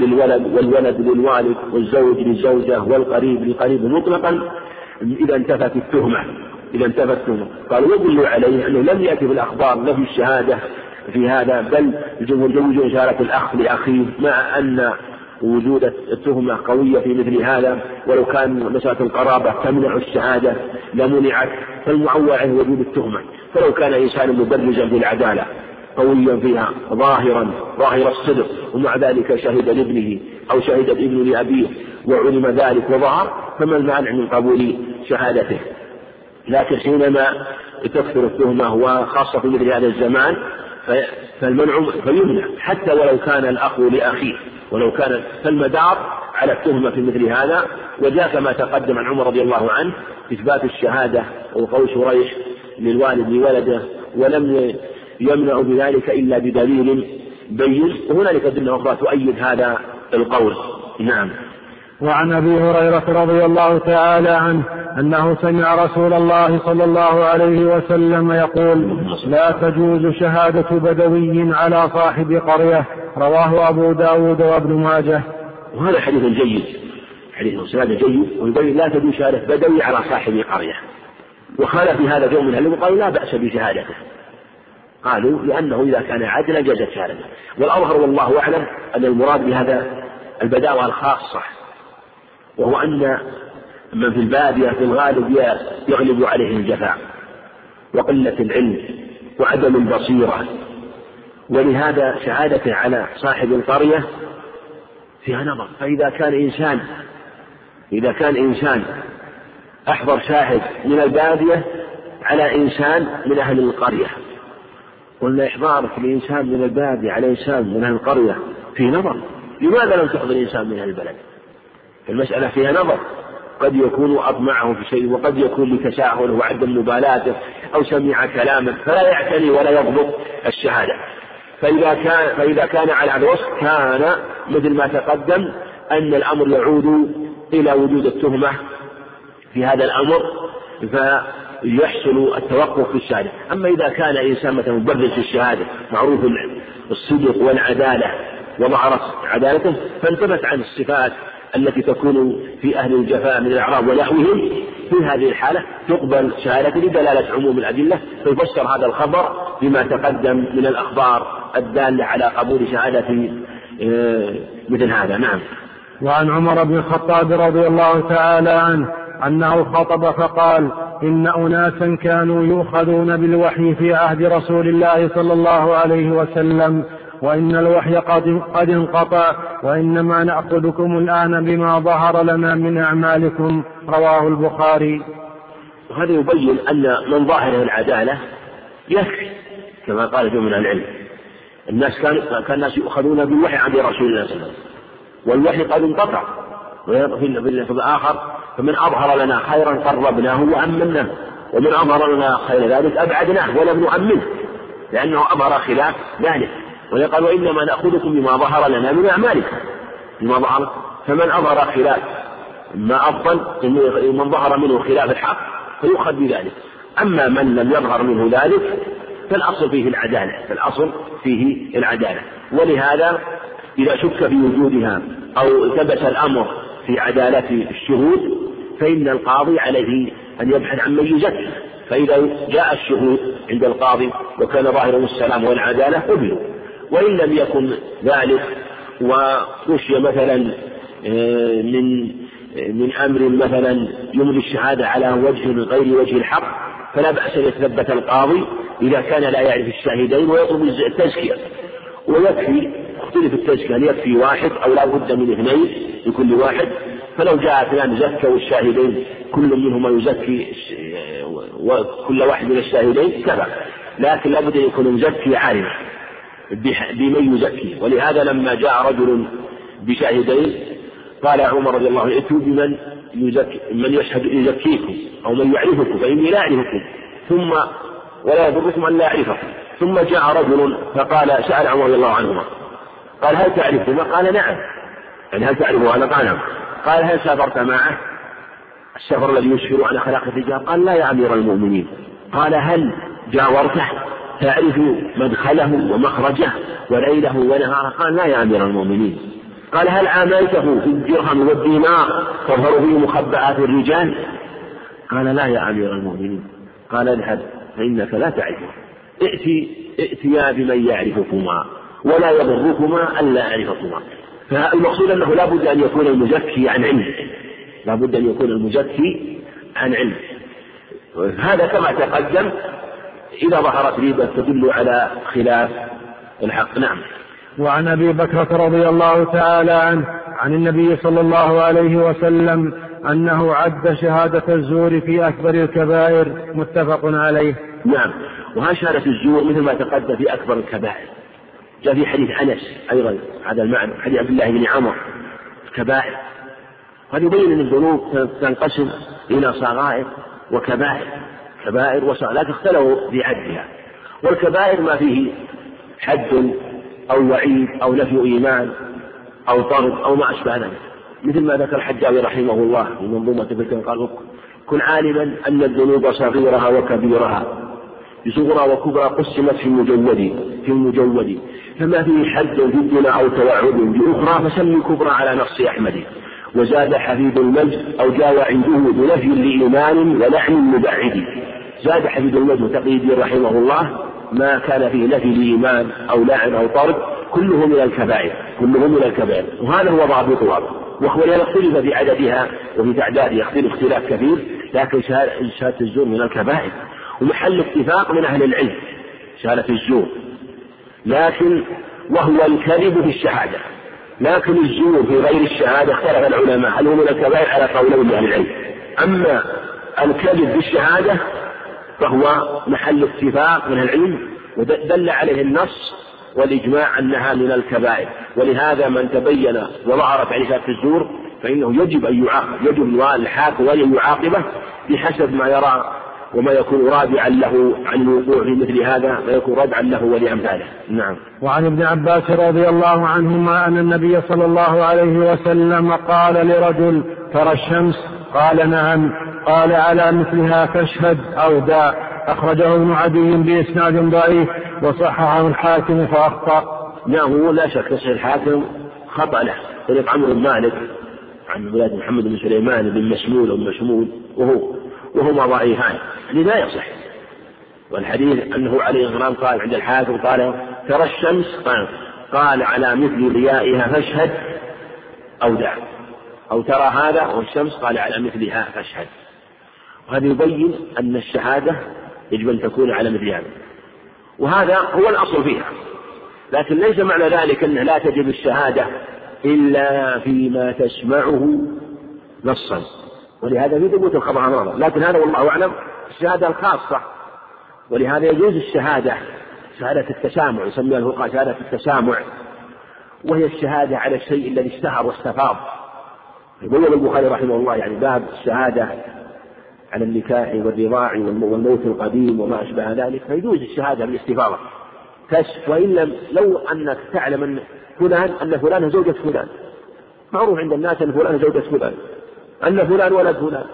للولد والولد للوالد والزوج للزوجة والقريب للقريب مطلقا. إذا انتفت التهمة. إذا انتفت التهمة قالوا يدل عليه أنه لم يأتي في الأخبار نفي الشهادة في هذا بل الجمهور يجوزون شهادة الأخ لأخيه مع أن وجود التهمة قوية في مثل هذا. ولو كان مسألة القرابة تمنع الشهادة لمنعت فالمعول عليه وجود التهمة. فلو كان إنسان مبرزا في العدالة قويا فيها ظاهرا ظاهر الصدق ومع ذلك شهد لابنه أو شهد الابن لأبيه وعلم ذلك وظهر فما المانع من قبول شهادته؟ لكن حينما تكثر التهمة وخاصة في مثل هذا الزمان فالمنع فيمنع حتى ولو كان الأخ لأخيه ولو كان فالمدار على التهمة في مثل هذا. وجاء كما تقدم عن عمر رضي الله عنه إثبات الشهادة وقول شريح للوالد لولده ولم يمنع بذلك إلا بدليل بين. وهنالك أدلة أخرى تؤيد هذا القول. نعم. وعن أبي هريرة رضي الله تعالى عنه أنه سمع رسول الله صلى الله عليه وسلم يقول لا تجوز شهادة بدوي على صاحب قرية. رواه أبو داود وابن ماجه. وهذا حديث جيد. حديث سناد جيد ويبين لا تجوز شهادة بدوي على صاحب قرية. وخالف في هذا يوم من العلم وقالوا لا بأس بشهادته. قالوا لأنه إذا كان عدلا جازت شهادته. والأظهر والله أعلم أن المراد بهذا البداوة الخاصة. وهو أن من في البادية في الغالب يغلب عليه الجفاء وقلة العلم وعدم البصيرة. ولهذا شهادته على صاحب القرية فيها نظر. فإذا كان إنسان إذا كان إنسان أحضر شاهد من البادية على إنسان من أهل القرية. قلنا إحضارك لإنسان من البادية على إنسان من أهل القرية في نظر. لماذا لم تحضر إنسان من أهل البلد؟ المسألة فيها نظر. قد يكون أطمعه في شيء وقد يكون لتساهله وعدم مبالاته أو سمع كلاما فلا يعتني ولا يضبط الشهادة. فإذا كان فإذا كان على هذا الوصف كان مثل ما تقدم أن الأمر يعود إلى وجود التهمة في هذا الأمر فيحصل التوقف في الشهادة. أما إذا كان إنسان مثلا مبرز في الشهادة معروف الصدق والعدالة وظهرت عدالته فانتبت عن الصفات التي تكون في أهل الجفاء من الأعراب ونحوهم في هذه الحالة تقبل شهادته لدلالة عموم الأدلة فيفسر هذا الخبر بما تقدم من الأخبار الدالة على قبول شهادة آه، مثل هذا. نعم. وعن عمر بن الخطاب رضي الله تعالى عنه أنه خطب فقال إن أناسا كانوا يؤخذون بالوحي في عهد رسول الله صلى الله عليه وسلم وإن الوحي قد, قد انقطع وإنما نأخذكم الآن بما ظهر لنا من أعمالكم رواه البخاري. وهذا يبين أن من ظاهره العدالة يكفي كما قال جمع من العلم. الناس كان كان الناس يؤخذون بالوحي عند رسول الله صلى الله عليه وسلم. والوحي قد انقطع اللفظ الآخر فمن أظهر لنا خيرا قربناه وأمناه ومن أظهر لنا خير ذلك أبعدناه ولم نؤمنه لأنه أظهر خلاف ذلك. ويقال وإنما نأخذكم بما ظهر لنا من أعمالكم. بما ظهر فمن أظهر خلاف ما أفضل من ظهر منه خلاف الحق فيؤخذ بذلك. أما من لم يظهر منه ذلك فالأصل فيه العدالة فالأصل فيه العدالة. ولهذا إذا شك في وجودها أو ثبت الأمر في عدالة الشهود فإن القاضي عليه أن يبحث عن من يزكي فإذا جاء الشهود عند القاضي وكان ظاهرهم السلام والعدالة قبلوا. وإن لم يكن ذلك وخشي مثلا آه، من من أمر مثلا يمضي الشهادة على وجه غير وجه الحق فلا بأس أن يتثبت القاضي إذا كان لا يعرف الشاهدين ويطلب التزكية. ويكفي اختلف التزكية هل يكفي واحد أو لا بد من اثنين لكل واحد؟ فلو جاء اثنان زكوا الشاهدين كل منهما يزكي وكل واحد من الشاهدين كفى. لكن لابد أن يكون مزكي عالما بمن يزكي ولهذا لما جاء رجل بشاهدين قال عمر رضي الله عنه ائتوا بمن يزكي من يشهد يزكيكم أو من يعرفكم فاني لا اعرفكم ثم ولا يضركم ان لا اعرفكم ثم جاء رجل فقال سأل عمر رضي الله عنهما. قال هل تعرفهما؟ قال نعم. يعني هل تعرفه؟ هذا؟ قال نعم. قال هل سافرت معه؟ السفر الذي يسفر عن أخلاق الرجال؟ قال لا يا أمير المؤمنين. قال هل جاورته؟ تعرف مدخله ومخرجه وليله ونهاره. قال لا يا أمير المؤمنين. قال هل عاملته في الدرهم والدينار تظهر فيه مخبئات الرجال؟ قال لا يا أمير المؤمنين. قال اذهب فإنك لا تعرفه. ائتي ائتيا بمن يعرفكما ولا يضركما أن لا يعرفكما. فالمقصود أنه لا بد أن يكون المزكي عن علم. لا بد أن يكون المزكي عن علم. هذا كما تقدم إذا ظهرت ريبة تدل على خلاف الحق نعم وعن أبي بكرة رضي الله تعالى عنه عن النبي صلى الله عليه وسلم أنه عد شهادة الزور في أكبر الكبائر متفق عليه. نعم وها شهادة الزور مثل ما تقدم في أكبر الكبائر. جاء في حديث أنس أيضا هذا المعنى حديث عبد الله بن عمر الكبائر. هذا يبين أن الذنوب تنقسم إلى صغائر وكبائر كبائر وصغائر لكن اختلفوا في عدها والكبائر ما فيه حد أو وعيد أو نفي إيمان أو طرد أو ما أشبه ذلك. مثل ما ذكر الحجاوي رحمه الله في منظومة فكر قال كن عالما أن الذنوب صغيرها وكبيرها بصغرى وكبرى قسمت في المجود في المجود. فما فيه حد ضدنا أو توعد بأخرى فسمي كبرى على نص أحمد. وزاد حفيد المجد أو جاء عنده بنفي لإيمان ولعن مبعد. زاد حفيد المجد تقييدي رحمه الله ما كان فيه نفي لإيمان أو لعن أو طرد كله من الكبائر كله من الكبائر. وهذا هو ضابطها وهو اختلف في عددها وفي تعدادها يختلف اختلاف كثير لكن شهادة الزور من الكبائر. ومحل اتفاق من أهل العلم شهادة الزور. لكن وهو الكذب في الشهادة. لكن الزور في غير الشهادة اختلف العلماء. هل هو من الكبائر؟ على قولين أهل العلم. أما الكذب في الشهادة فهو محل اتفاق من العلم ودل عليه النص والإجماع أنها من الكبائر. ولهذا من تبين وظهرت عليه شهادة الزور فإنه يجب أن يعاقب يجب الحاكم أن يعاقبه بحسب ما يرى وما يكون رادعا له عن الوقوع في مثل هذا ويكون ردعا له ولأمثاله نعم. وعن ابن عباس رضي الله عنهما أن النبي صلى الله عليه وسلم قال لرجل ترى الشمس قال نعم. قال على مثلها فاشهد أو داء أخرجه ابن عدي بإسناد ضعيف وصححه الحاكم فأخطأ. نعم هو لا شك تصحيح الحاكم خطأ له. طريق عمرو بن مالك عن ولاد محمد بن سليمان بن مسمول أو مشمول وهو وهما ضعيفان. يعني لا يصح والحديث أنه عليه والسلام قال عند الحاكم قال ترى الشمس قال, على مثل ضيائها فاشهد أو دع أو ترى هذا والشمس قال على مثلها فاشهد. وهذا يبين أن الشهادة يجب أن تكون على مثل هذا. وهذا هو الأصل فيها. لكن ليس معنى ذلك أنه لا تجب الشهادة إلا فيما تسمعه نصا. ولهذا في ثبوت الخبر عن لكن هذا والله أعلم الشهادة الخاصة. ولهذا يجوز الشهادة شهادة التسامع يسميها الفقهاء شهادة التسامع وهي الشهادة على الشيء الذي اشتهر واستفاض. يقول البخاري رحمه الله يعني باب الشهادة على النكاح والرضاع والموت القديم وما أشبه ذلك فيجوز الشهادة بالاستفاضة. كشف وإن لم لو أنك تعلم أن فلان أن فلان زوجة فلان. معروف عند الناس أن فلان زوجة فلان أن فلان ولد فلان.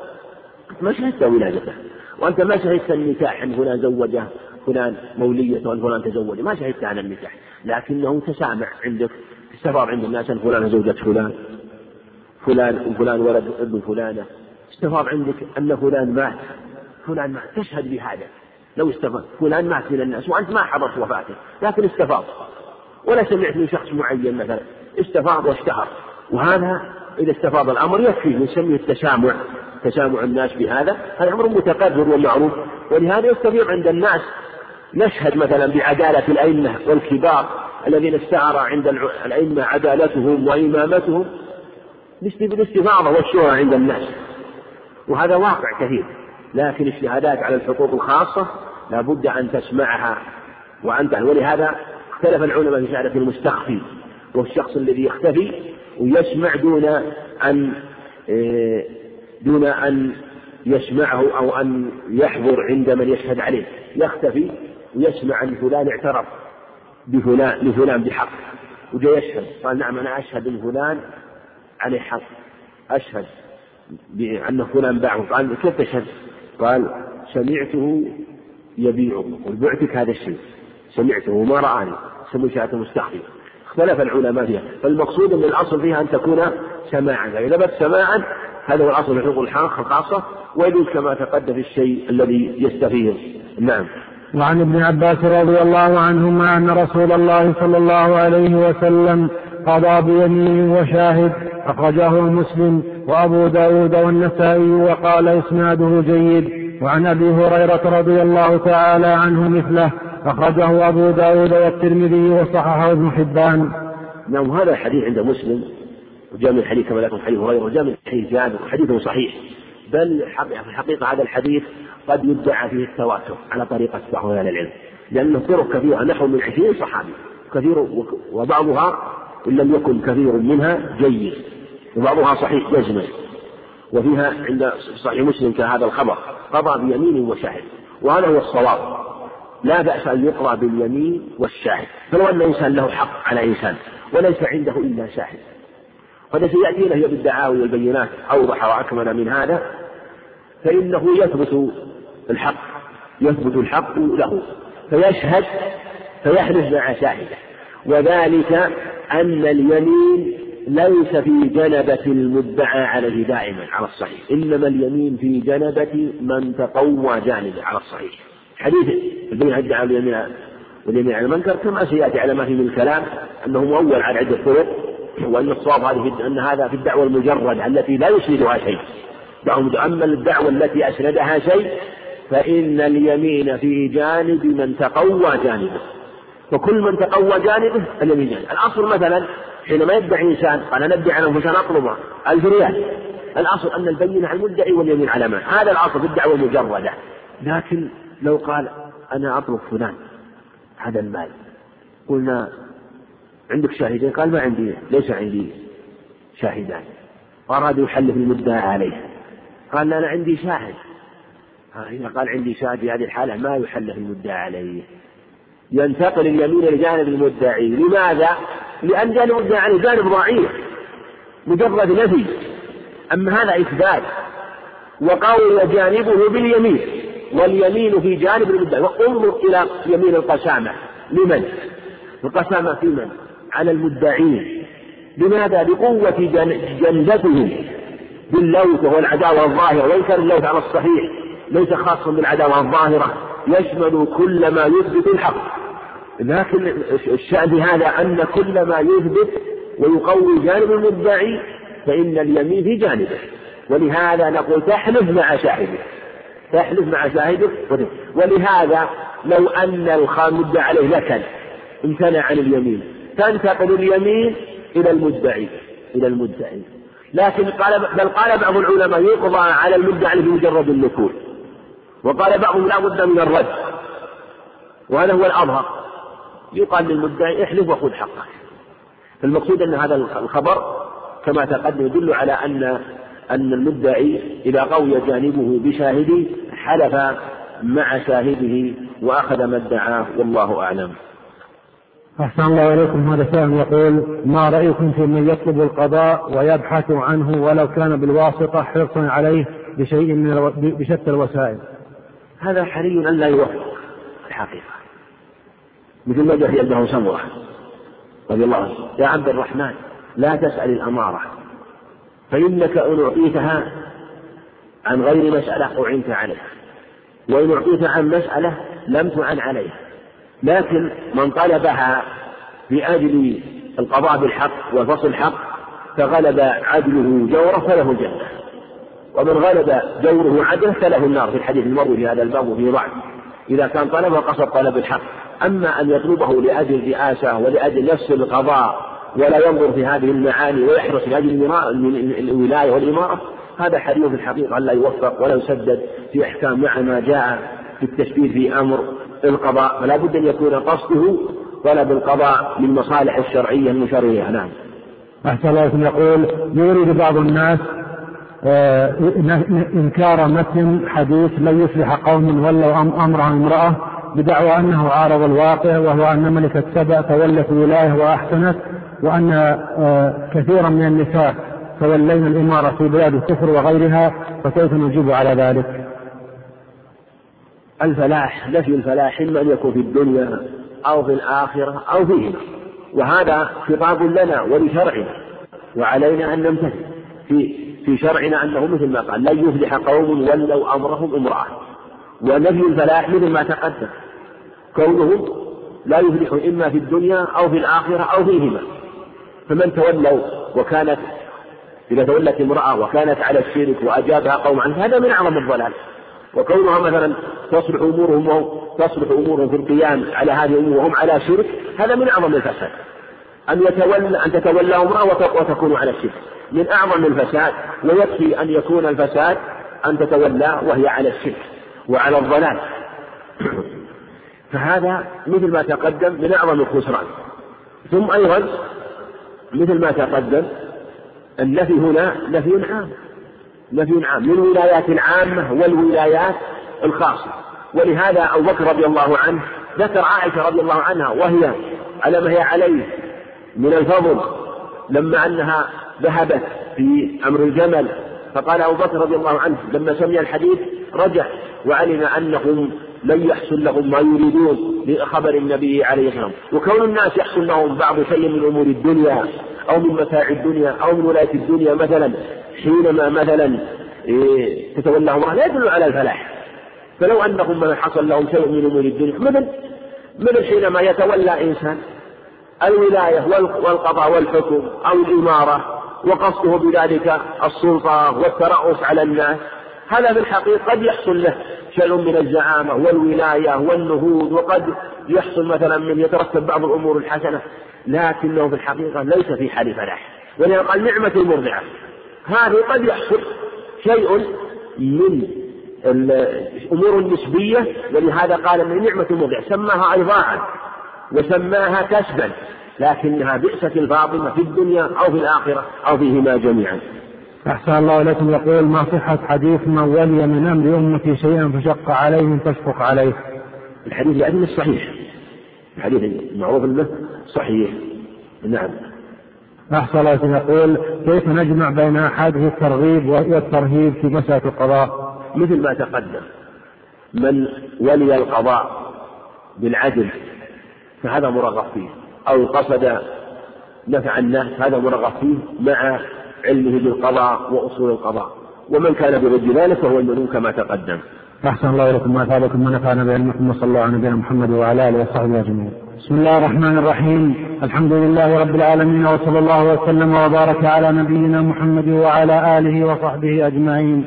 ما شهدت ولادته. وأنت ما شهدت النكاح أن فلان زوجه فلان مولية وأن فلان تزوج. ما شهدت على النكاح. لكنه تسامع عندك استفاض عند الناس أن فلان زوجة فلان. فلان وفلان ولد ابن فلانة. استفاض عندك أن فلان مات. فلان مات. تشهد بهذا. لو استفاض. فلان مات من الناس وأنت ما حضرت وفاته. لكن استفاض. ولا سمعت من شخص معين مثلا. استفاض واشتهر. وهذا إذا استفاض الأمر يكفي نسميه التسامع تسامع الناس بهذا. هذا أمر متقرر ومعروف. ولهذا يستطيع عند الناس نشهد مثلا بعدالة الأئمة والكبار الذين استعر عند الأئمة عدالتهم وإمامتهم. بالاستفاضة والشهرة عند الناس. وهذا واقع كثير. لكن الشهادات على الحقوق الخاصة لا بد أن تسمعها وأنت. ولهذا اختلف العلماء في شهادة المستخفي. والشخص الذي يختفي ويسمع دون أن آه، دون أن يسمعه أو أن يحضر عند من يشهد عليه. يختفي ويسمع أن فلان اعترف بفلان لفلان بحق وجاء يشهد. قال نعم أنا أشهد فلان عليه حق أشهد بأن فلان باعه قال كيف تشهد؟ قال سمعته يبيعه قل بعتك هذا الشيء. سمعته وما رآني. سمي شهادة مستحيل اختلف العلماء فيها. فالمقصود من الأصل فيها أن تكون سماعا. فإذا بت سماعا هذا هو الأصل في حقوق الخاصة ويجوز كما تقدم الشيء الذي يستفيض نعم. وعن ابن عباس رضي الله عنهما أن رسول الله صلى الله عليه وسلم قضى بيمين وشاهد أخرجه مسلم وأبو داود والنسائي وقال إسناده جيد. وعن أبي هريرة رضي الله تعالى عنه مثله أخرجه أبو داود والترمذي وصححه ابن حبان. نعم هذا الحديث عند مسلم وجاء من حديث كما لكم حديث هريرة وجاء من حديث جابر حديث صحيح. بل في الحقيقة هذا الحديث قد يدعى فيه التواتر على طريقة بعض أهل العلم لأنه طرق كثيرة نحو من عشرين صحابي كثير وبعضها إن لم يكن كثير منها جيد وبعضها صحيح جزما وفيها عند صحيح مسلم كهذا الخبر قضى بيمين وشاهد وهذا هو الصواب. لا بأس أن يقرأ باليمين والشاهد فلو أن إنسان له حق على إنسان وليس عنده إلا شاهد. قد سيأتينا هي بالدعاوي والبينات أوضح وأكمل من هذا. فإنه يثبت الحق يثبت الحق له فيشهد فيحلف مع شاهده. وذلك أن اليمين ليس في جنبة المدعى عليه دائما على الصحيح. إنما اليمين في جنبة من تقوى جانبه على الصحيح. حديث البيع ادعى اليمين واليمين على المنكر كما سيأتي على ما فيه من الكلام أنه مؤول على عدة طرق وأن الصواب هذه أن هذا في الدعوة المجردة التي لا يسندها شيء. أما الدعوة التي أسندها شيء فإن اليمين في جانب من تقوى جانبه. وكل من تقوى جانبه اليمين جانب. الأصل مثلا حينما يدعي إنسان قال أنا أدعي أنا فلان أطلب ألف ريال. الأصل أن البينة على المدعي واليمين على من هذا الأصل في الدعوة المجردة. لكن لو قال أنا أطلب فلان هذا المال. قلنا عندك شاهدين؟ قال ما عندي ليس عندي شاهدان. أراد يحلف المدعى عليه. قال أنا عندي شاهد. إذا قال عندي شاهد في هذه الحالة ما يحلف المدعى عليه. ينتقل اليمين لجانب المدعي لماذا؟ لأن جانب المدعي عليه جانب ضعيف مجرد نفي أما هذا إثبات وقوي جانبه باليمين واليمين في جانب المدعي وانظر إلى يمين القسامة لمن؟ القسامة في من؟ على المدعين لماذا؟ لقوة جنبتهم باللوث وهو العداوة الظاهرة وإن كان اللوث على الصحيح ليس خاصا بالعداوة الظاهرة يشمل كل ما يثبت الحق. لكن الشأن هذا أن كل ما يثبت ويقوي جانب المدعي فإن اليمين في جانبه. ولهذا نقول تحلف مع شاهده. تحلف مع شاهده. ولهذا لو أن المدعى عليه لكن امتنع عن اليمين. تنتقل اليمين إلى المدعي إلى المدعي. لكن قال بل قال بعض العلماء يقضى على المدعي بمجرد النكول وقال بعضهم لا بد من الرد. وهذا هو الأظهر. يقال للمدعي احلف وخذ حقك. فالمقصود أن هذا الخبر كما تقدم يدل على أن أن المدعي إذا قوي جانبه بشاهده حلف مع شاهده وأخذ ما ادعاه والله أعلم. أحسن الله إليكم. هذا سائل يقول ما رأيكم في من يطلب القضاء ويبحث عنه ولو كان بالواسطة حرصا عليه بشيء من بشتى الوسائل؟ هذا حري أن لا يوفق الحقيقة. مثل ما جاء في ابنه سمرة رضي الله عنه. يا عبد الرحمن لا تسأل الأمارة فإنك إن أعطيتها عن غير مسألة أعنت عليها. وإن أعطيت عن مسألة لم تعن عليها. لكن من طلبها لأجل القضاء بالحق وفصل الحق فغلب عدله جورة فله الجنة ومن غلب جوره عدله فله النار في الحديث المروي في هذا الباب وفيه ضعف. إذا كان طلبه قصد طلب الحق. أما أن يطلبه لأجل الرئاسة ولأجل نفس القضاء ولا ينظر في هذه المعاني ويحرص لأجل الولاية والإمارة هذا حري في الحقيقة لا يوفق ولا يسدد في أحكام مع ما جاء في التشبيه في أمر القضاء. فلا بد أن يكون قصده طلب القضاء للمصالح الشرعية المشرعة نعم. أحسن الله يقول يريد بعض الناس إنكار متن حديث لن يفلح قوم ولوا أمرهم امرأة بدعوى أنه عارض الواقع وهو أن ملكة سبأ تولت ولاية وأحسنت وأن آه، كثيرا من النساء تولين الإمارة في بلاد الكفر وغيرها فكيف نجيب على ذلك؟ الفلاح نفي الفلاح إما أن يكون في الدنيا أو في الآخرة أو فيهما وهذا خطاب لنا ولشرعنا وعلينا أن نمتثل في في شرعنا أنه مثل ما قال لن يفلح قوم ولوا أمرهم امرأة. ونفي الفلاح مثل ما تقدم. كونهم لا يفلحون إما في الدنيا أو في الآخرة أو فيهما. فمن تولوا وكانت إذا تولت امرأة وكانت على الشرك وأجابها قوم عنها هذا من أعظم الضلال. وكونها مثلا تصلح أمورهم تصلح أمورهم في القيام على هذه الأمور وهم على شرك هذا من أعظم الفساد. أن يتولى أن تتولى امرأة وتكون على الشرك. من أعظم الفساد ويكفي أن يكون الفساد أن تتولى وهي على الشرك وعلى الضلال. فهذا مثل ما تقدم من أعظم الخسران. ثم أيضا مثل ما تقدم النفي هنا نفي عام. نفي عام. للولايات العامة والولايات الخاصة. ولهذا أبو بكر رضي الله عنه ذكر عائشة رضي الله عنها وهي على ما هي عليه من الفضل لما أنها ذهبت في أمر الجمل. فقال أبو بكر رضي الله عنه لما سمع الحديث رجع وعلم أنهم لن يحصل لهم ما يريدون لخبر النبي عليه الصلاة والسلام وكون الناس يحصل لهم بعض شيء من أمور الدنيا أو من متاع الدنيا أو من ولاية الدنيا مثلا حينما مثلا إيه تتولاهم لا يدل على الفلاح. فلو أنهم من حصل لهم شيء من أمور الدنيا مثل مثل حينما يتولى إنسان الولاية والقضاء والحكم أو الإمارة وقصده بذلك السلطة والترأس على الناس. هذا في الحقيقة قد يحصل له شيء من الزعامة والولاية والنهوض وقد يحصل مثلا من يترتب بعض الأمور الحسنة لكنه في الحقيقة ليس في حال فلاح. ولهذا قال نعمة المرضعة. هذه قد يحصل شيء من الأمور النسبية ولهذا قال من نعمة المرضعة سماها أرضاعا وسماها كسبا لكنها بئست الفاطمة في الدنيا أو في الآخرة أو فيهما جميعا. أحسن الله لكم يقول ما صحة حديث من ولي من أمر أمتي شيئا فشق عليهم فاشفق عليه. الحديث يعني صحيح. الحديث المعروف أنه صحيح. نعم. أحسن الله يقول كيف نجمع بين أحاديث الترغيب والترهيب في مسألة القضاء؟ مثل ما تقدم من ولي القضاء بالعدل فهذا مرغب فيه. أو قصد نفع الناس هذا مرغب فيه مع علمه بالقضاء وأصول القضاء. ومن كان بغير ذلك فهو المنون كما تقدم. أحسن الله إليكم ما أثابكم ونفعنا بعلمكم وصلى الله على نبينا محمد وعلى آله وصحبه أجمعين. بسم الله الرحمن الرحيم، الحمد لله رب العالمين وصلى الله وسلم وبارك على نبينا محمد وعلى آله وصحبه أجمعين.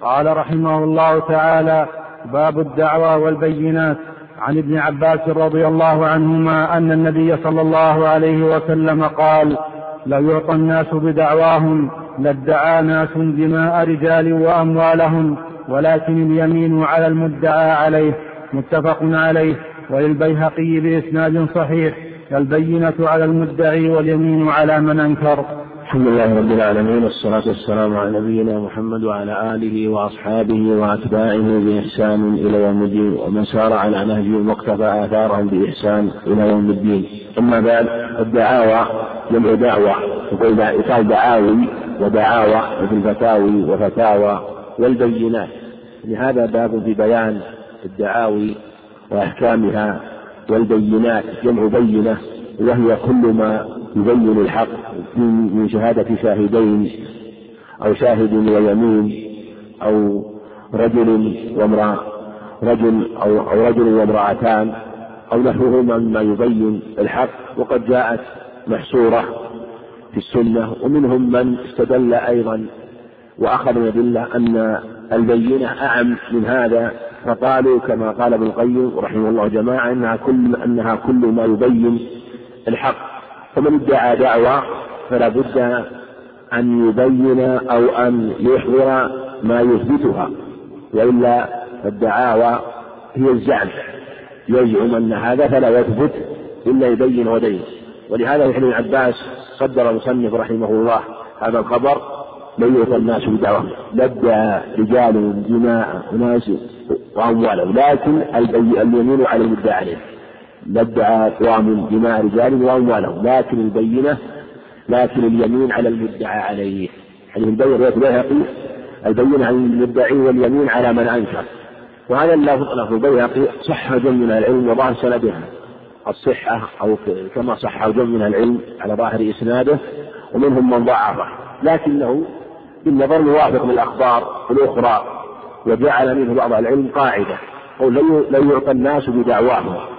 قال رحمه الله تعالى: باب الدعوى والبينات. عن ابن عباس رضي الله عنهما أن النبي صلى الله عليه وسلم قال: لو يعطى الناس بدعواهم لادعى ناس دماء رجال وأموالهم ولكن اليمين على المدعى عليه. متفق عليه. وللبيهقي بإسناد صحيح البينة على المدعي واليمين على من أنكر. الحمد لله رب العالمين والصلاة والسلام على نبينا محمد وعلى آله وأصحابه وأتباعه بإحسان إلى يوم الدين ومن سار على نهجه واقتفى آثارهم بإحسان إلى يوم الدين. أما بعد الدعاوى جمع دعوة يقال دعاوي ودعاوى مثل الفتاوي وفتاوى والبينات. لهذا باب في بيان الدعاوي وأحكامها والبينات جمع بينة وهي كل ما يبين الحق من شهادة شاهدين أو شاهد ويمين أو رجل وامرأة رجل أو, أو رجل وامرأتان أو نحوهما مما يبين الحق. وقد جاءت محصورة في السنة ومنهم من استدل أيضا وأخذ الأدلة أن البينة أعم من هذا. فقالوا كما قال ابن القيم رحمه الله جماعة أنها كل أنها كل ما يبين الحق. فمن ادعى دعوة فلا بد أن يبين أو أن يحضر ما يثبتها وإلا الدعاوى هي الزعم. يزعم أن هذا فلا يثبت إلا يبين ودين. ولهذا في ابن عباس صدر المصنف رحمه الله هذا الخبر يؤتى الناس بدعوة. لدى رجال دماء أناس وأموالهم لكن اليمين على المدعى عليه لدعى أقوام دماء رجال وأموالهم لكن البينة لكن اليمين على المدعى عليه. يعني البينة رواية البيهقي البينة على المدعي واليمين على من أنكر. وهذا اللفظ لفظ البيهقي صح جمع من العلم وظاهر سندها. الصحة أو كما صح جمع من العلم على ظاهر إسناده ومنهم من ضعفه. لكنه بالنظر موافق للأخبار الأخرى وجعل منه بعض العلم قاعدة. قول لن يعطى الناس بدعواهم.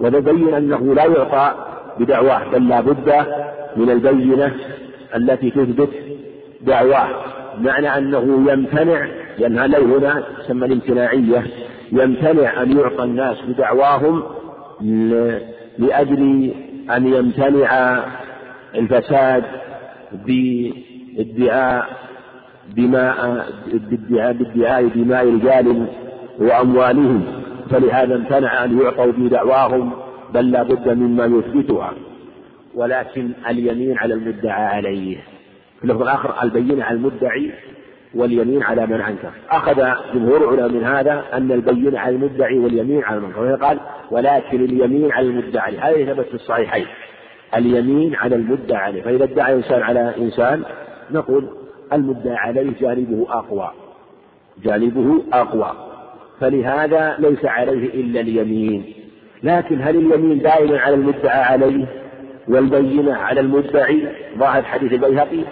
ونبين أنه لا يعطى بدعواه بل لا بد من البينة التي تثبت دعواه. معنى أنه يمتنع لأن هذا هنا تسمى الامتناعية يمتنع أن يعطى الناس بدعواهم لأجل أن يمتنع الفساد بادعاء دماء بادعاء بادعاء دماء رجال وأموالهم. فلهذا امتنع أن يعطوا بدعواهم بل لا بد مما يثبتها. ولكن اليمين على المدعى عليه. في اللفظ الآخر البينة على المدعي واليمين على من أنكر أخذ جمهور العلماء من هذا أن البينة على المدعي واليمين على المنكر قال ولكن اليمين على المدعي هذا ثبت في الصحيحين. اليمين على المدعى عليه. فإذا ادعى إنسان على إنسان نقول المدعى عليه جانبه أقوى. جانبه أقوى. فلهذا ليس عليه إلا اليمين. لكن هل اليمين دائما على المدعى عليه؟ والبينة على المدعي؟ ظاهر حديث البيهقي.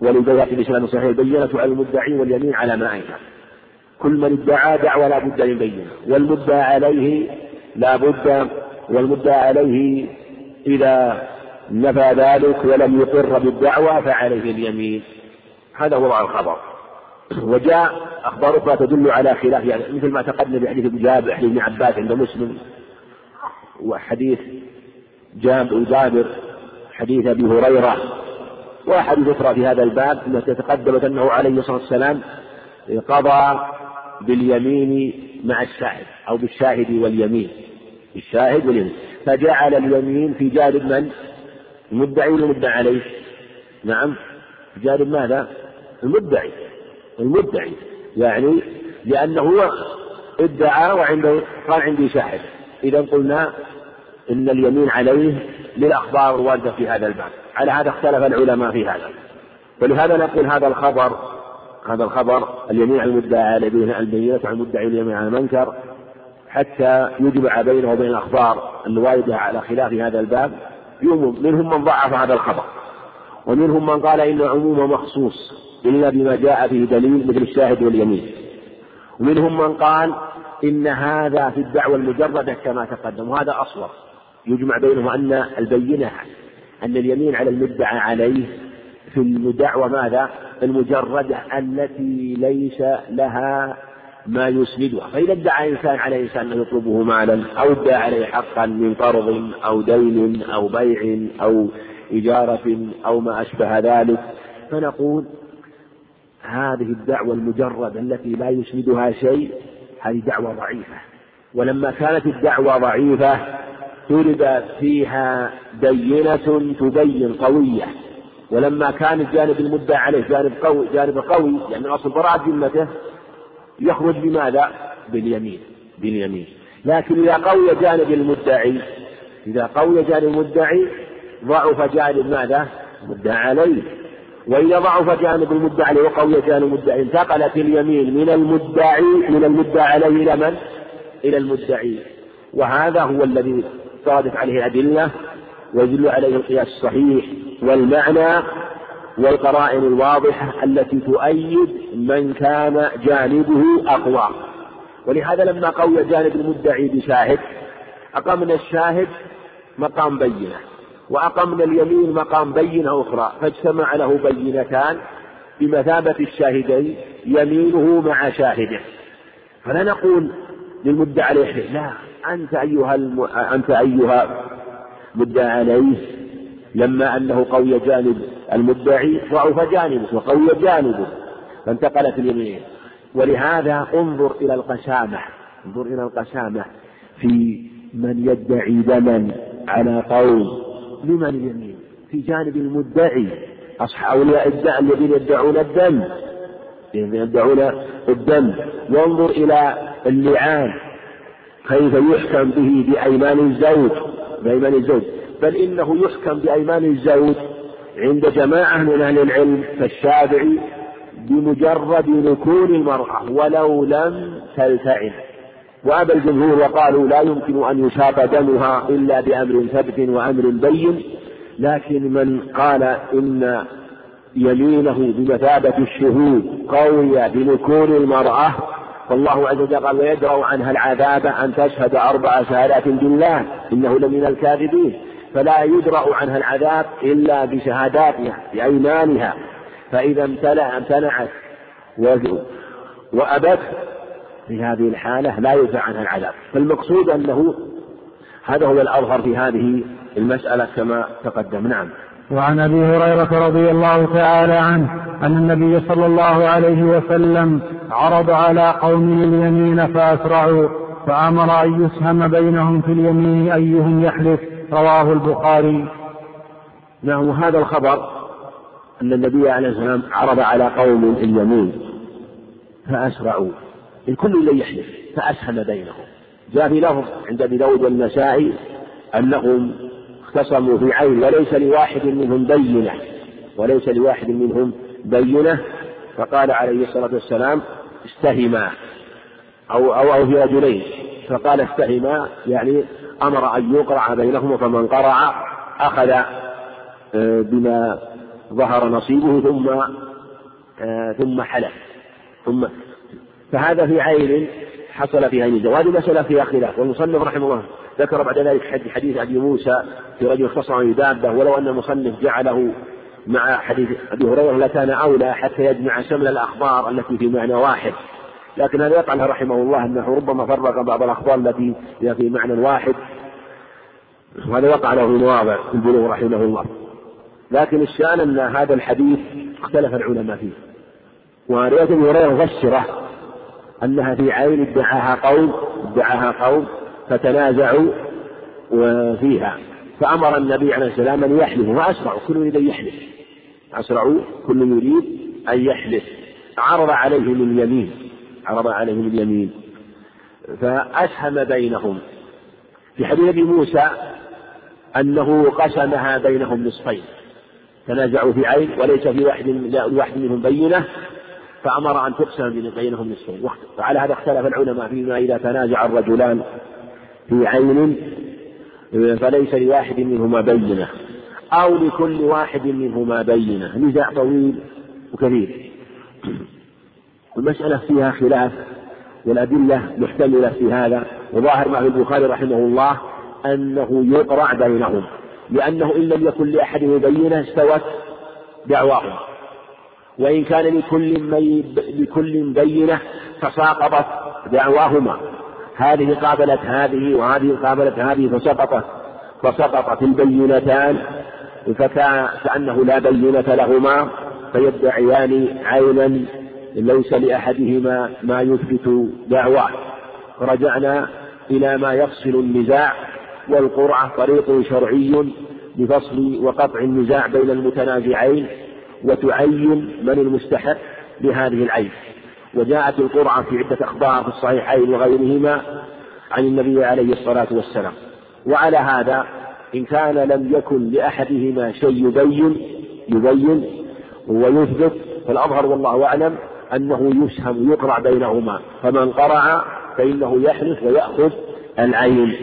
وللبيهقي بسنة صحيح البينة على المدعي واليمين على ما أنكر كل من ادعى دعوى لا بد من بينة. والمدعى عليه لا بد والمدعى عليه إذا نفى ذلك ولم يقر بالدعوى فعليه اليمين. هذا هو الخبر. وجاء أخبار أخرى تدل على خلاف يعني مثل ما تقدم في حديث جابر حديث ابن عباس عند مسلم وحديث جابر حديث أبي هريرة وأحاديث أخرى في هذا الباب التي تقدمت أنه عليه الصلاة والسلام قضى باليمين مع الشاهد أو بالشاهد واليمين بالشاهد واليمين فجعل اليمين في جانب من؟ المدعي والمدعى عليه نعم في جانب ماذا؟ المدعي المدعي يعني لأنه ادعى وعنده قال عندي شاهد. إذا قلنا إن اليمين عليه للأخبار الواردة في هذا الباب. على هذا اختلف العلماء في هذا. ولهذا نقول هذا الخبر هذا الخبر اليمين على المدعى على البينة على المدعي اليمين على المنكر حتى يجمع بينه وبين الأخبار الواردة على خلاف هذا الباب منهم من ضعف هذا الخبر. ومنهم من قال إن عموم مخصوص. إلا بما جاء به دليل مثل الشاهد واليمين. ومنهم من قال إن هذا في الدعوة المجردة كما تقدم وهذا أصوب يجمع بينهم أن البينة أن اليمين على المدعى عليه في الدعوة ماذا؟ المجردة التي ليس لها ما يسندها. فإذا ادعى إنسان على إنسان أنه يطلبه مالا أو ادعى عليه حقا من قرض أو دين أو بيع أو إجارة أو ما أشبه ذلك فنقول هذه الدعوة المجردة التي لا يسندها شيء هذه دعوة ضعيفة ولما كانت الدعوة ضعيفة فرد فيها بينة تبين قوية ولما كان الجانب المدعى عليه جانب قوي جانب قوي يعني أصل براءة ذمته يخرج بماذا؟ باليمين باليمين لكن إذا قوي جانب المدعي إذا قوي جانب المدعي ضعف جانب ماذا؟ مدعى عليه وإذا ضعف جانب المدعى عليه وقوي جانب المدعي انتقلت اليمين من المدعي من المدعى عليه إلى من؟ إلى المدعي. وهذا هو الذي صادف عليه الأدلة ويدل عليه القياس الصحيح والمعنى والقرائن الواضحة التي تؤيد من كان جانبه أقوى. ولهذا لما قوي جانب المدعي بشاهد أقمنا الشاهد مقام بينة. وأقمنا اليمين مقام بينة أخرى فاجتمع له بينتان بمثابة الشاهدين يمينه مع شاهده. فلا نقول للمدعى عليه لا أنت أيها الم... أنت أيها مدعى عليه لما أنه قوي جانب المدعي ضعف جانبه وقوي جانبه فانتقلت اليمين. ولهذا انظر إلى القسامة انظر إلى القسامة في من يدعي دما على قوم. لمن اليمين في جانب المدعي. أولياء الدم الذين يدعون الدم. يدعون الدم. وانظر إلى اللعان. كيف يحكم به بأيمان الزوج؟ بأيمان الزوج. بل إنه يحكم بأيمان الزوج عند جماعة من أهل العلم كالشافعي بمجرد نكون المرأة ولو لم تلتئم. وأبى الجمهور وقالوا لا يمكن أن يشاق دمها إلا بأمر ثبت وأمر بين لكن من قال إن يمينه بمثابة الشهود قوي بنكون المرأة فالله عز وجل قال ويدرأ عنها العذاب أن تشهد أربع شهادات بالله إنه لمن الكاذبين. فلا يدرأ عنها العذاب إلا بشهاداتها بأيمانها. فإذا امتنعت وأبت في هذه الحالة لا يدفع عنها العذاب. فالمقصود أنه هذا هو الأظهر في هذه المسألة كما تقدم. نعم. وعن أبي هريرة رضي الله تعالى عنه أن النبي صلى الله عليه وسلم عرض على قوم اليمين فأسرعوا فأمر أن يسهم بينهم في اليمين أيهم يحلف. رواه البخاري. نعم وهذا الخبر أن النبي عليه الصلاه والسلام عرض على قوم اليمين فأسرعوا. الكل لن يحلف فأسهم بينهم. جاء في لفظ عند أبي داود والنسائي أنهم اختصموا في عين وليس لواحد منهم بينة وليس لواحد منهم بينة. فقال عليه الصلاة والسلام استهما أو أو أو في رجلين. فقال استهما يعني أمر أن يقرع بينهما فمن قرع أخذ آه، بما ظهر نصيبه ثم آه، ثم حلف ثم فهذا في عين حصل فيها نزاع وهذه مسألة فيها خلاف. والمصنف رحمه الله ذكر بعد ذلك حديث أبي موسى في رجل اختصم بدابة ولو أن المصنف جعله مع حديث أبي هريرة لكان أولى حتى يجمع شمل الأخبار التي في معنى واحد. لكن هذا يقع رحمه الله أنه ربما فرق بعض الأخبار التي هي في معنى واحد. وهذا وقع له في مواضع في البلوغ رحمه الله. لكن الشأن أن هذا الحديث اختلف العلماء فيه. ورواية أبي هريرة مبشرة أنها في عين ادعاها قوم ادعاها قوم فتنازعوا فيها. فأمر النبي عليه السلام أن يحلفوا فأسرعوا كل يريد أن يحلف. أسرعوا كل يريد أن يحلف. عرض عليهم اليمين عرض عليهم اليمين. فأسهم بينهم. في حديث أبي موسى أنه قسمها بينهم نصفين. تنازعوا في عين وليس في واحد واحد منهم بينة. فأمر أن تقسم بينهم نصفين. وعلى هذا اختلف العلماء فيما إذا تنازع الرجلان في عين فليس لواحد منهما بينة أو لكل واحد منهما بينة. نزاع طويل وكبير. المسألة فيها خلاف والأدلة محتملة في هذا. وظاهر ما في البخاري رحمه الله أنه يقرع بينهم لأنه إن لم يكن لأحد بينة استوت دعواهم. وإن كان لكل لكل بينة تساقطت دعواهما. هذه قابلت هذه وهذه قابلت هذه فسقطت. فسقطت البينتان. فكأنه لا بينة لهما. فيدعيان عينا ليس لأحدهما ما يثبت دعواه. رجعنا إلى ما يفصل النزاع. والقرعة طريق شرعي لفصل وقطع النزاع بين المتنازعين. وتعين من المستحق لهذه العين. وجاءت القرعة في عدة أخبار في الصحيحين وغيرهما عن النبي عليه الصلاة والسلام. وعلى هذا إن كان لم يكن لأحدهما شيء يبين يبين ويثبت فالأظهر والله أعلم أنه يسهم يقرع بينهما. فمن قرع فإنه يحلف ويأخذ العين.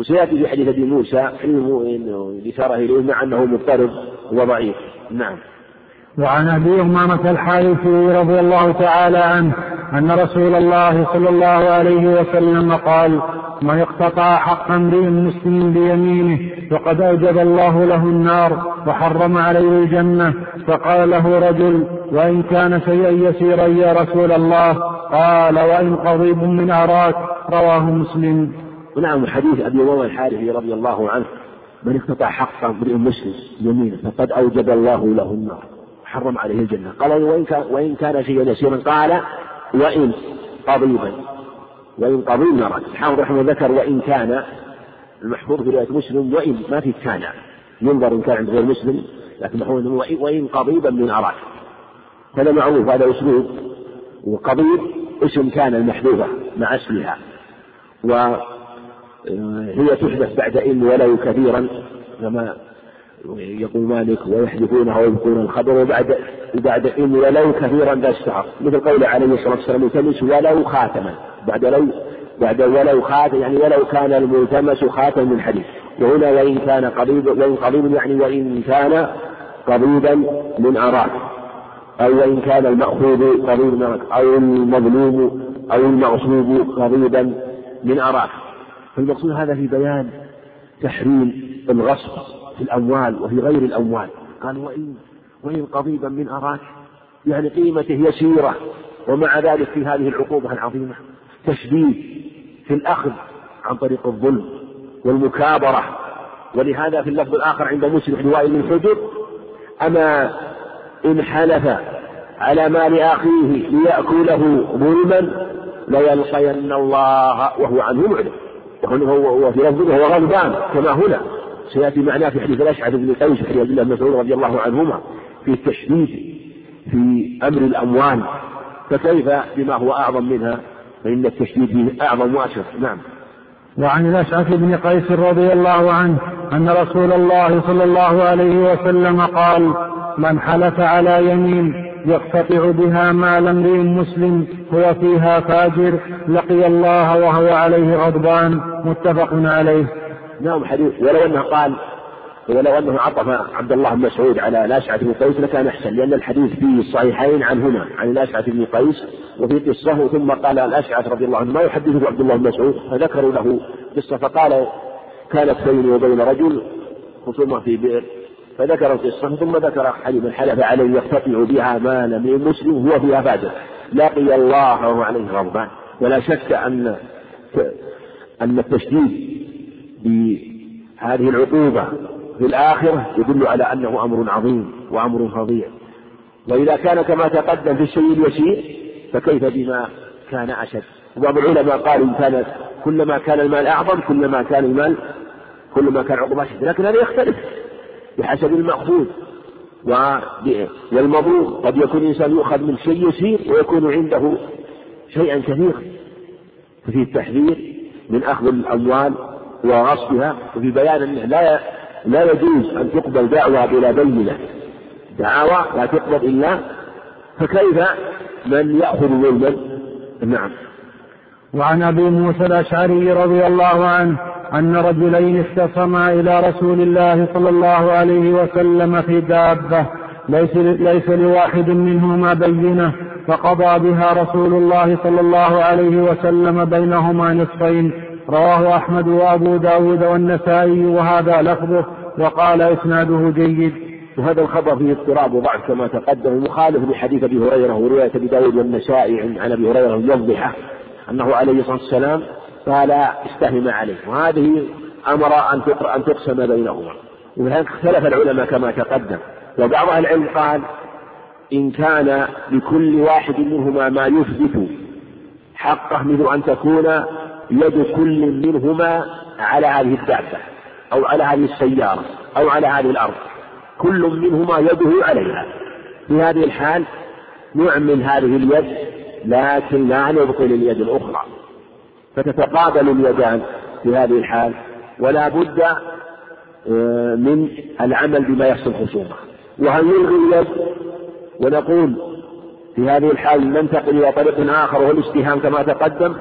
وسيأتي في حديث أبي موسى الإشارة إليه مع أنه مضطرب. وضعيف. نعم. وعن أبي أمامة الحارثي رضي الله تعالى عنه أن رسول الله صلى الله عليه وسلم قال من اقتطع حق امرئ مسلم بيمينه فقد أوجب الله له النار وحرم عليه الجنة. فقال له رجل وإن كان شيئا يسيرا يا رسول الله؟ قال وإن قضيب من أراك. رواه مسلم. ونعم حديث أبي أمامة الحارثي رضي الله عنه. من اقتطع حق امرئ مسلم يمينه فقد أوجب الله له النار. حرم عليه الجنة. قال وإن كان, وإن كان شيئا يسيرا قال وإن قضيبا. وإن قضيب نرد الحافظ رحمه ذكر وإن كان المحفوظ في رواية مسلم وإن ما في كان. ينظر إن كان عند غير مسلم لكن محفوظ وإن قضيبا من أراك هذا معروف هذا أسلوب. وقضيب اسم كان المحذوفة مع اسمها. وهي تحدث بعد إن ولو كثيرا كما يقول مالك ويحذفونها ويبقون الخبر وبعد بعد إن ولو كثيرا ذا اشتهر مثل قول عليه الصلاة والسلام التمس ولو خاتما. بعد لو بعد ولو خاتم يعني ولو كان الملتمس خاتم من حديد وهنا وإن كان قريب وإن قريب يعني وإن كان قريبا من أراك أو وإن كان المأخوذ قريبا من أراك أو المظلوم أو المغصوب قريبا من أراك فالمقصود هذا في بيان تحريم الغصب في الأموال وفي غير الأموال. قال وإن وإن قضيبا من أراك يعني قيمته يسيرة ومع ذلك في هذه العقوبة العظيمة تشديد في الأخذ عن طريق الظلم والمكابرة. ولهذا في اللفظ الآخر عند مسلم في وائل بن حجر أما إن حلف على مال أخيه ليأكله ظلما ليلقين الله وهو عنه معرض. وهو في لفظه وهو غضبان كما هنا. سيأتي معناه في حديث الأشعث بن قيس في حديث الله بن مسعود رضي الله عنهما في التشديد في أمر الأموال. فكيف بما هو أعظم منها؟ فإن التشديد فيه أعظم وأشد نعم. وعن الأشعث بن قيس رضي الله عنه أن رسول الله صلى الله عليه وسلم قال من حلف على يمين يقتطع بها مال امرئ مسلم هو فيها فاجر لقي الله وهو عليه غضبان. متفق عليه. نعم حديث. ولو أنه قال ولو أنه عطف عبد الله بن مسعود على الاشعث بن قيس لكان أحسن لأن الحديث في الصحيحين عنهما عن الاشعث بن قيس وفي قصة ثم قال الاشعث رضي الله عنه ما يحدثه عبد الله بن مسعود فذكروا له قصة فقال كانت بيني وبين رجل خصومة في بئر. فذكر القصة ثم ذكر حديث من حلف عليه يقتطع بها مال من مسلم هو فيها فاجر لقي الله وهو عليه غضبان. ولا شك أن أن التشديد بهذه العقوبة في الآخرة يدل على أنه أمر عظيم وأمر فظيع. وإذا كان كما تقدم في الشيء اليسير فكيف بما كان أشد؟ وبعض العلماء قالوا إن كان كلما كان المال أعظم كلما كان المال كلما كان عقوبة أشد. لكن هذا يختلف. بحسب المأخوذ والمضروب قد يكون الإنسان يؤخذ من شيء يسير ويكون عنده شيئا كثيرا. ففي التحذير من أخذ الأموال وغصبها. وفي بيان أنه لا لا يجوز أن تقبل دعوى بلا بينة. دعاوى لا تقبل إلا فكيف من يأخذ ظلما؟ نعم. وعن أبي موسى الأشعري رضي الله عنه أن رجلين اختصما إلى رسول الله صلى الله عليه وسلم في دابة. ليس, ليس لواحد منهما بينة. فقضى بها رسول الله صلى الله عليه وسلم بينهما نصفين. رواه أحمد وأبو داود والنسائي وهذا لفظه. وقال إسناده جيد. وهذا الخبر فيه اضطراب وضعف كما تقدم. مخالف لحديث أبي هريرة ورواية أبي داود والنسائي عن أبي هريرة يوضحه أنه عليه الصلاة والسلام قال استهم عليه. وهذه أمر أن أن تقسم بينهما. ولذلك اختلف العلماء كما تقدم. وبعض أهل العلم قال إن كان لكل واحد منهما ما يثبت حقه مثل أن تكون يد كل منهما على هذه الدابة أو على هذه السيارة أو على هذه الأرض. كل منهما يده عليها. في هذه الحال نعمل هذه اليد لكن لا نبطل اليد الأخرى. فتتقابل اليدان في هذه الحال ولا بد آه، من العمل بما يحصل خصومة. وهل نلغي اليد ونقول في هذه الحال ننتقل إلى طريق آخر وهو الاستهام كما تقدم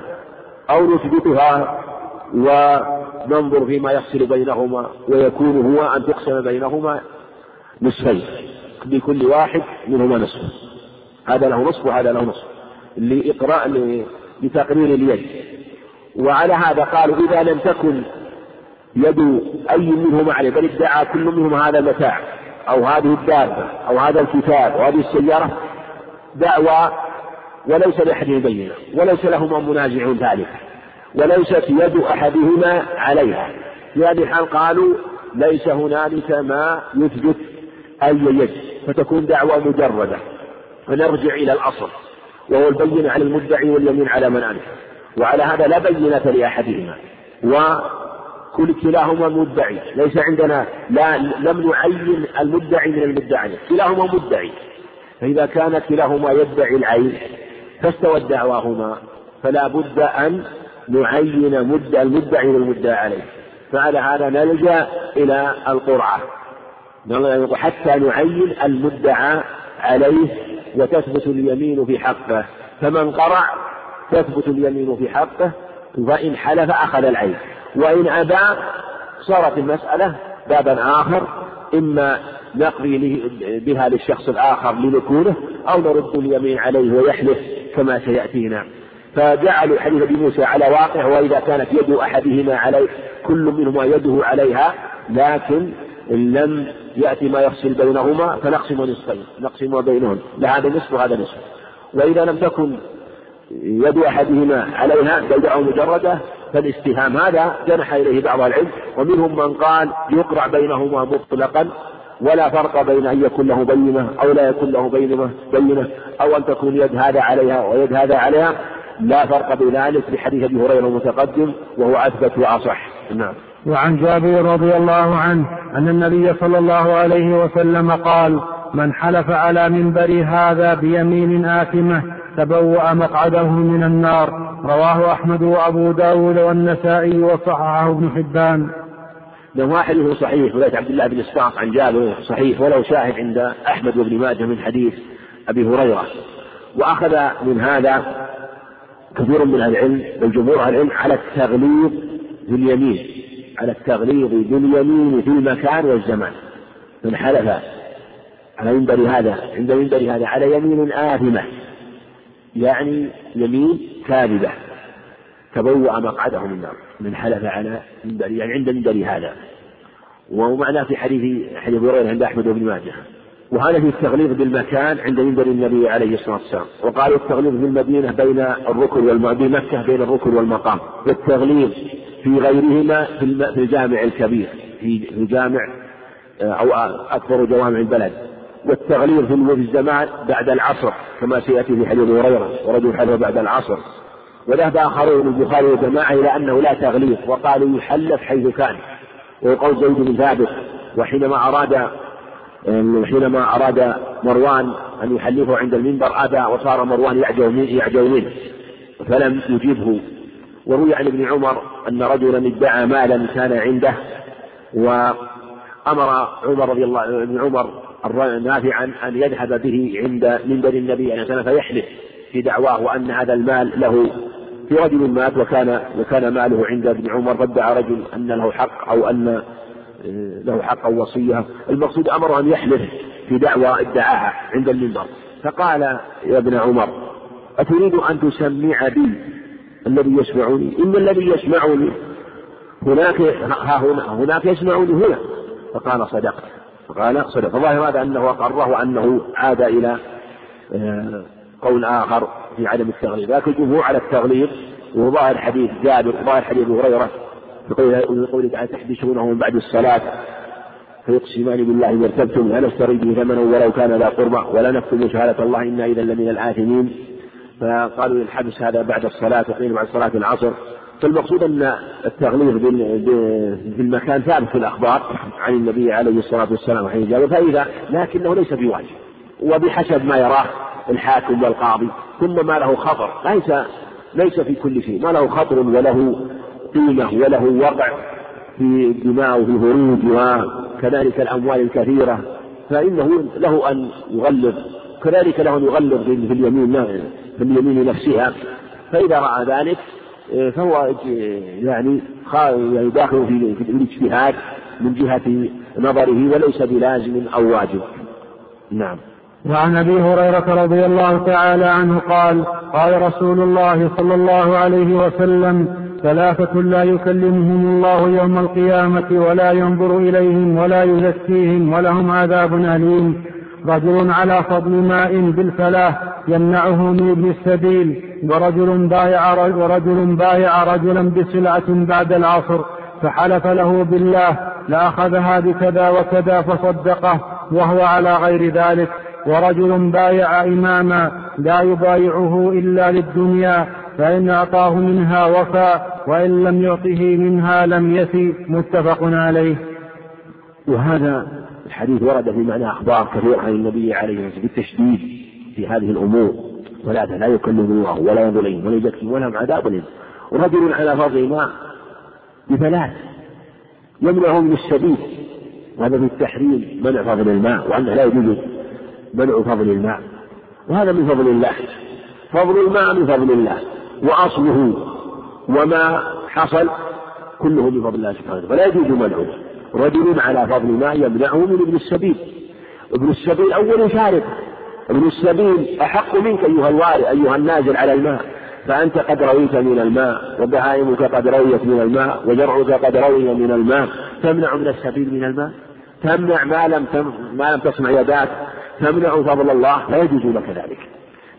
أو نثبتها وننظر فيما يحصل بينهما ويكون هو أن تقسم بينهما نصفين. لكل واحد منهما نصف. هذا له نصف وهذا له نصف. لإقراء لتقرير اليد. وعلى هذا قالوا إذا لم تكن يد أي منهما عليه بل ادعى كل منهم هذا المتاع أو هذه الدابة أو هذا الكتاب أو هذه السيارة دعوى وليس لأحدهم بينة وليس لهما منازع ذلك وليست يد أحدهما عليها. في هذه الحال قالوا ليس هنالك ما يثبت أي يد فتكون دعوى مجردة. فنرجع إلى الأصل وهو البينة على المدعي واليمين على من أنكر وعلى هذا لا بينة لأحدهما. وكل كلاهما مدعي. ليس عندنا لا لم نعين المدعي من المدعي. كلاهما مدعي. فإذا كان كلاهما يدعي العين فاستوت دعواهما فلا بد أن نعين مد المدعي والمدعى عليه. فعلى هذا نلجأ إلى القرعة حتى نعين المدعى عليه وتثبت اليمين في حقه. فمن قرع تثبت اليمين في حقه فإن حلف أخذ العين. وإن أبى صارت المسألة بابا آخر إما نقضي بها للشخص الآخر لنكونه أو نرد اليمين عليه ويحلف كما سيأتينا. فجعلوا حديث أبي موسى على واقع وإذا كانت يد أحدهما عليه كل منهما يده عليها لكن إن لم يأتي ما يفصل بينهما فنقسم نصفين. نقسم بينهم لا هذا نصف وهذا نصف. وإذا لم تكن يد أحدهما عليها بيدعه مجردة فالاستهام هذا جنح إليه بعض العلم ومنهم من قال يقرع بينهما مطلقا ولا فرق بين أن يكون له بينة أو لا يكون له بينة بينة أو أن تكون يد هذا عليها ويد هذا عليها. لا فرق بذلك لحديث أبي هريرة المتقدم وهو أثبت وأصح. نعم. وعن جابر رضي الله عنه أن النبي صلى الله عليه وسلم قال من حلف على منبر هذا بيمين آثمة تبوأ مقعده من النار. رواه أحمد وأبو داود والنسائي وصححه ابن حبان. حديث صحيح رواية عبد الله بن إسحاق عن جابر صحيح وله شاهد عند أحمد وابن ماجه من حديث أبي هريرة. وأخذ من هذا كثير من أهل العلم بل جمهور أهل العلم على التغليظ باليمين على التغليظ باليمين في المكان والزمان. من حلف على منبر هذا عند منبر هذا على يمين آثمة. يعني يمين كاذبة تبوأ مقعده من النار من حلف على منبر يعني عند منبر هذا. ومعناه في حديث حديث هريرة عند أحمد بن ماجه. وهذا في التغليظ بالمكان عند منبر النبي عليه الصلاة والسلام. وقالوا التغليظ في المدينة بين الركن والمقام بمكة بين الركن والمقام. والتغليظ في غيرهما في الجامع الكبير في الجامع آه، أو أكبر جوامع البلد. والتغليظ في الزمان بعد العصر كما سيأتي في حديث هريرة ورجل حلف بعد العصر. وذهب آخرون البخاري وجماعة إلى أنه لا تغليظ وقالوا يحلف حيث كان. ويقول زيد بن ثابت وحينما أراد حينما أراد مروان أن يحلفه عند المنبر أبى وصار مروان يعجو منه, يعجو منه فلم يجبه وروي عن ابن عمر أن رجلا ادعى مالا كان عنده وأمر عمر رضي الله ابن عمر نافعا أن يذهب به عند منبر النبي عليه الصلاة فيحلف في دعواه وأن هذا المال له. في رجل مات وكان وكان ماله عند ابن عمر فادعى رجل أن له حق أو أن له حق أو وصية. المقصود أمره أن يحلف في دعوى ادعاها عند المنبر. فقال يا ابن عمر أتريد أن تسمع بي الذي يسمعني إن الذي يسمعني هناك ها هنا هناك يسمعني هنا. فقال صدقت. فقال صدق. فظاهر هذا أنه أقره أنه عاد إلى آه، قول آخر في عدم التغليظ. لكن الجمهور على التغليظ وظاهر حديث جابر وظاهر حديث أبي هريرة بقوله تعالى تحدثونه من بعد الصلاة فيقسمان بالله إن ارتبتم لا نشتري به ثمنا ولو كان ذا قربى ولا نكتم شهادة الله إنا إذا لمن الآثمين فقالوا الحبس هذا بعد الصلاة وقيل بعد صلاة العصر. فالمقصود أن التغليظ بالمكان ثابت في الأخبار عن النبي عليه الصلاة والسلام وحين جابر فإذا لكنه ليس بواجب وبحسب ما يراه الحاكم والقاضي ثم ما له خطر ليس ليس في كل شيء ما له خطر وله قيمة وله وقع في دماء وفي هروج وكذلك الأموال الكثيرة فإنه له أن يغلظ كذلك له أن يغلظ في اليمين في اليمين نفسها فإذا رأى ذلك فهو يعني يعني داخل في الاجتهاد من جهة نظره وليس بلازم أو واجب. نعم. وعن أبي هريرة رضي الله تعالى عنه قال قال رسول الله صلى الله عليه وسلم ثلاثة لا يكلمهم الله يوم القيامة ولا ينظر إليهم ولا يزكيهم ولهم عذاب أليم. رجل على فضل ماء بالفلاة يمنعه من ابن السبيل ورجل بايع ورجل بايع رجلا بسلعة بعد العصر فحلف له بالله لأخذها بكذا وكذا فصدقه وهو على غير ذلك. ورجل بايع إماما لا يبايعه إلا للدنيا فإن أعطاه منها وفى وإن لم يعطه منها لم يفي. متفق عليه. وهذا الحديث ورد في معنى أخبار كثيرة عن النبي عليه الصلاة والسلام بالتشديد في هذه الأمور. ثلاثة لا يكلم الله ولا ينظر ولا يزكيهم ولهم عذاب أليم. ورجل على فضل ماء بثلاث يمنعه من السبيل وهذا في التحريم منع فضل الماء وأنه لا يجوز منع فضل الماء. وهذا من فضل الله. فضل الماء من فضل الله. وأصله وما حصل كله من فضل الله سبحانه فلا يجوز منعه. رجل على فضل ما يمنعه من ابن السبيل. ابن السبيل أول شارب ابن السبيل أحق منك أيها الواري أيها النازل على الماء. فأنت قد رويت من الماء وبهائمك قد رويت من الماء وزرعك قد روي من الماء. تمنع من السبيل من الماء؟ تمنع ما لم تم ما لم تصنع يداك. تمنع فضل الله لا يجوز لك ذلك.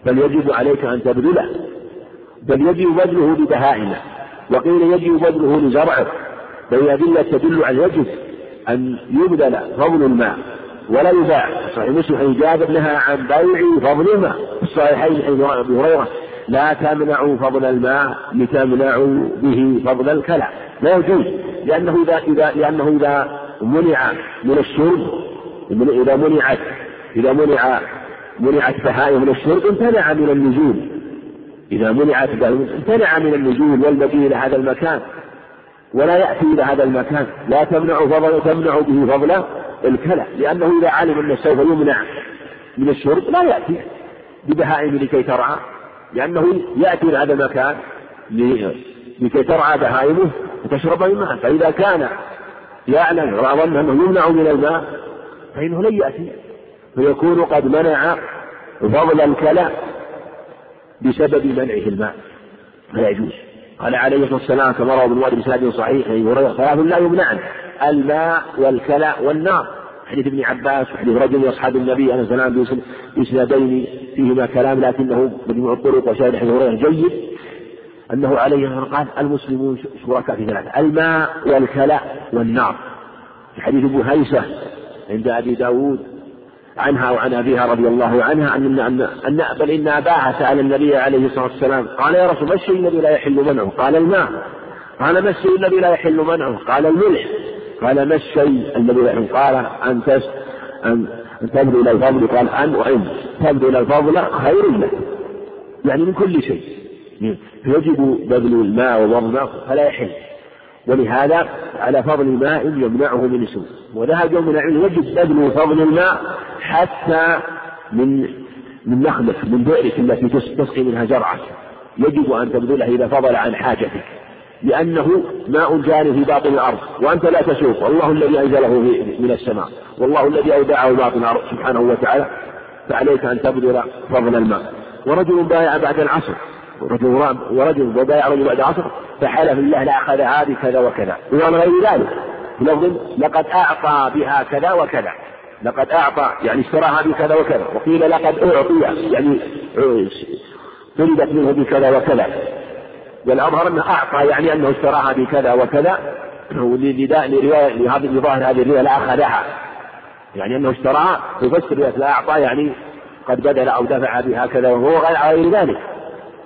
بل يجب عليك أن تبذله. بل يجب بذله لبهائمه. وقيل يجب بذله لزرعه. بل أدلة تدل على يجب أن يبذل فضل الماء ولا يباع. صحيح مسلم حديث جابر نهى عن بيع فضل الماء. في الصحيحين حديث أبي هريرة لا تمنعوا فضل الماء لتمنعوا به فضل الكلى لا يجوز لأنه إذا إذا لأنه إذا منع من الشرب إذا منعت إذا منع منعت بهائم من الشرب امتنع من النزول. إذا منعت امتنع من النزول والمجيء إلى هذا المكان. ولا يأتي إلى هذا المكان. لا تمنع فضل تمنع به فضل الكلى لأنه إذا علم أنه سوف يمنع من الشرب لا يأتي ببهائم لكي ترعى لأنه يأتي إلى هذا المكان لكي ترعى بهائمه وتشرب من ماء. فإذا كان يعلم وأظن أنه يمنع من الماء فإنه لن يأتي. فيكون قد منع فضل الكلى بسبب منعه الماء. فلا يجوز. قال عليه الصلاة والسلام كما روى ابن وائل بسند صحيح ثلاث لا يمنعن الماء والكلاء والنار. حديث ابن عباس وحديث رجل يصحب النبي عليه الصلاة والسلام بإسنادين فيهما كلام لكنه مجموع الطرق وشاهد حديث هريرة جيد أنه عليه الصلاة قال المسلمون شركاء في ثلاثة الماء والكلاء والنار. في حديث أبو هيسة عند أبي داود عنها وعن أبيها رضي الله عنها أن أن أن بل إن أباها سأل النبي عليه الصلاة والسلام قال يا رسول ما الشيء الذي لا يحل منعه؟ قال الماء قال ما الشيء الذي لا يحل منعه؟ قال الملح قال ما الشيء الذي لا يحل؟ قال أن تس أن تبذل إلى الفضل قال أن وإن تبذل إلى الفضل خير لك يعني من كل شيء فيجب بذل الماء وضرب فلا يحل ولهذا على فضل ماء يمنعه من السوء. وذهب يوم من العلم يجب بذل فضل الماء حتى من من نخلك من بئرك التي تسقي منها زرعك يجب أن تبذله إذا فضل عن حاجتك. لأنه ماء جاري في باطن الأرض وأنت لا تسوق. والله الذي أنزله من السماء. والله الذي أودعه باطن الأرض سبحانه وتعالى. فعليك أن تبذل فضل الماء. ورجل بايع بعد العصر. ورجل ورجل وبايع رجل بعد العصر فحلف بالله لأخذها بكذا وكذا. وعلى غير ذلك. لفظ لقد أعطى بها كذا وكذا. لقد أعطى يعني اشتراها بكذا وكذا. وقيل لقد أعطي يعني طلبت منه بكذا وكذا. والأظهر أنه أعطى يعني أنه اشتراها بكذا وكذا. لرواية لظاهر هذه الرواية لأخذها يعني أنه اشتراها يفسر لا أعطى يعني قد بدل أو دفع بها كذا وهو غير ذلك.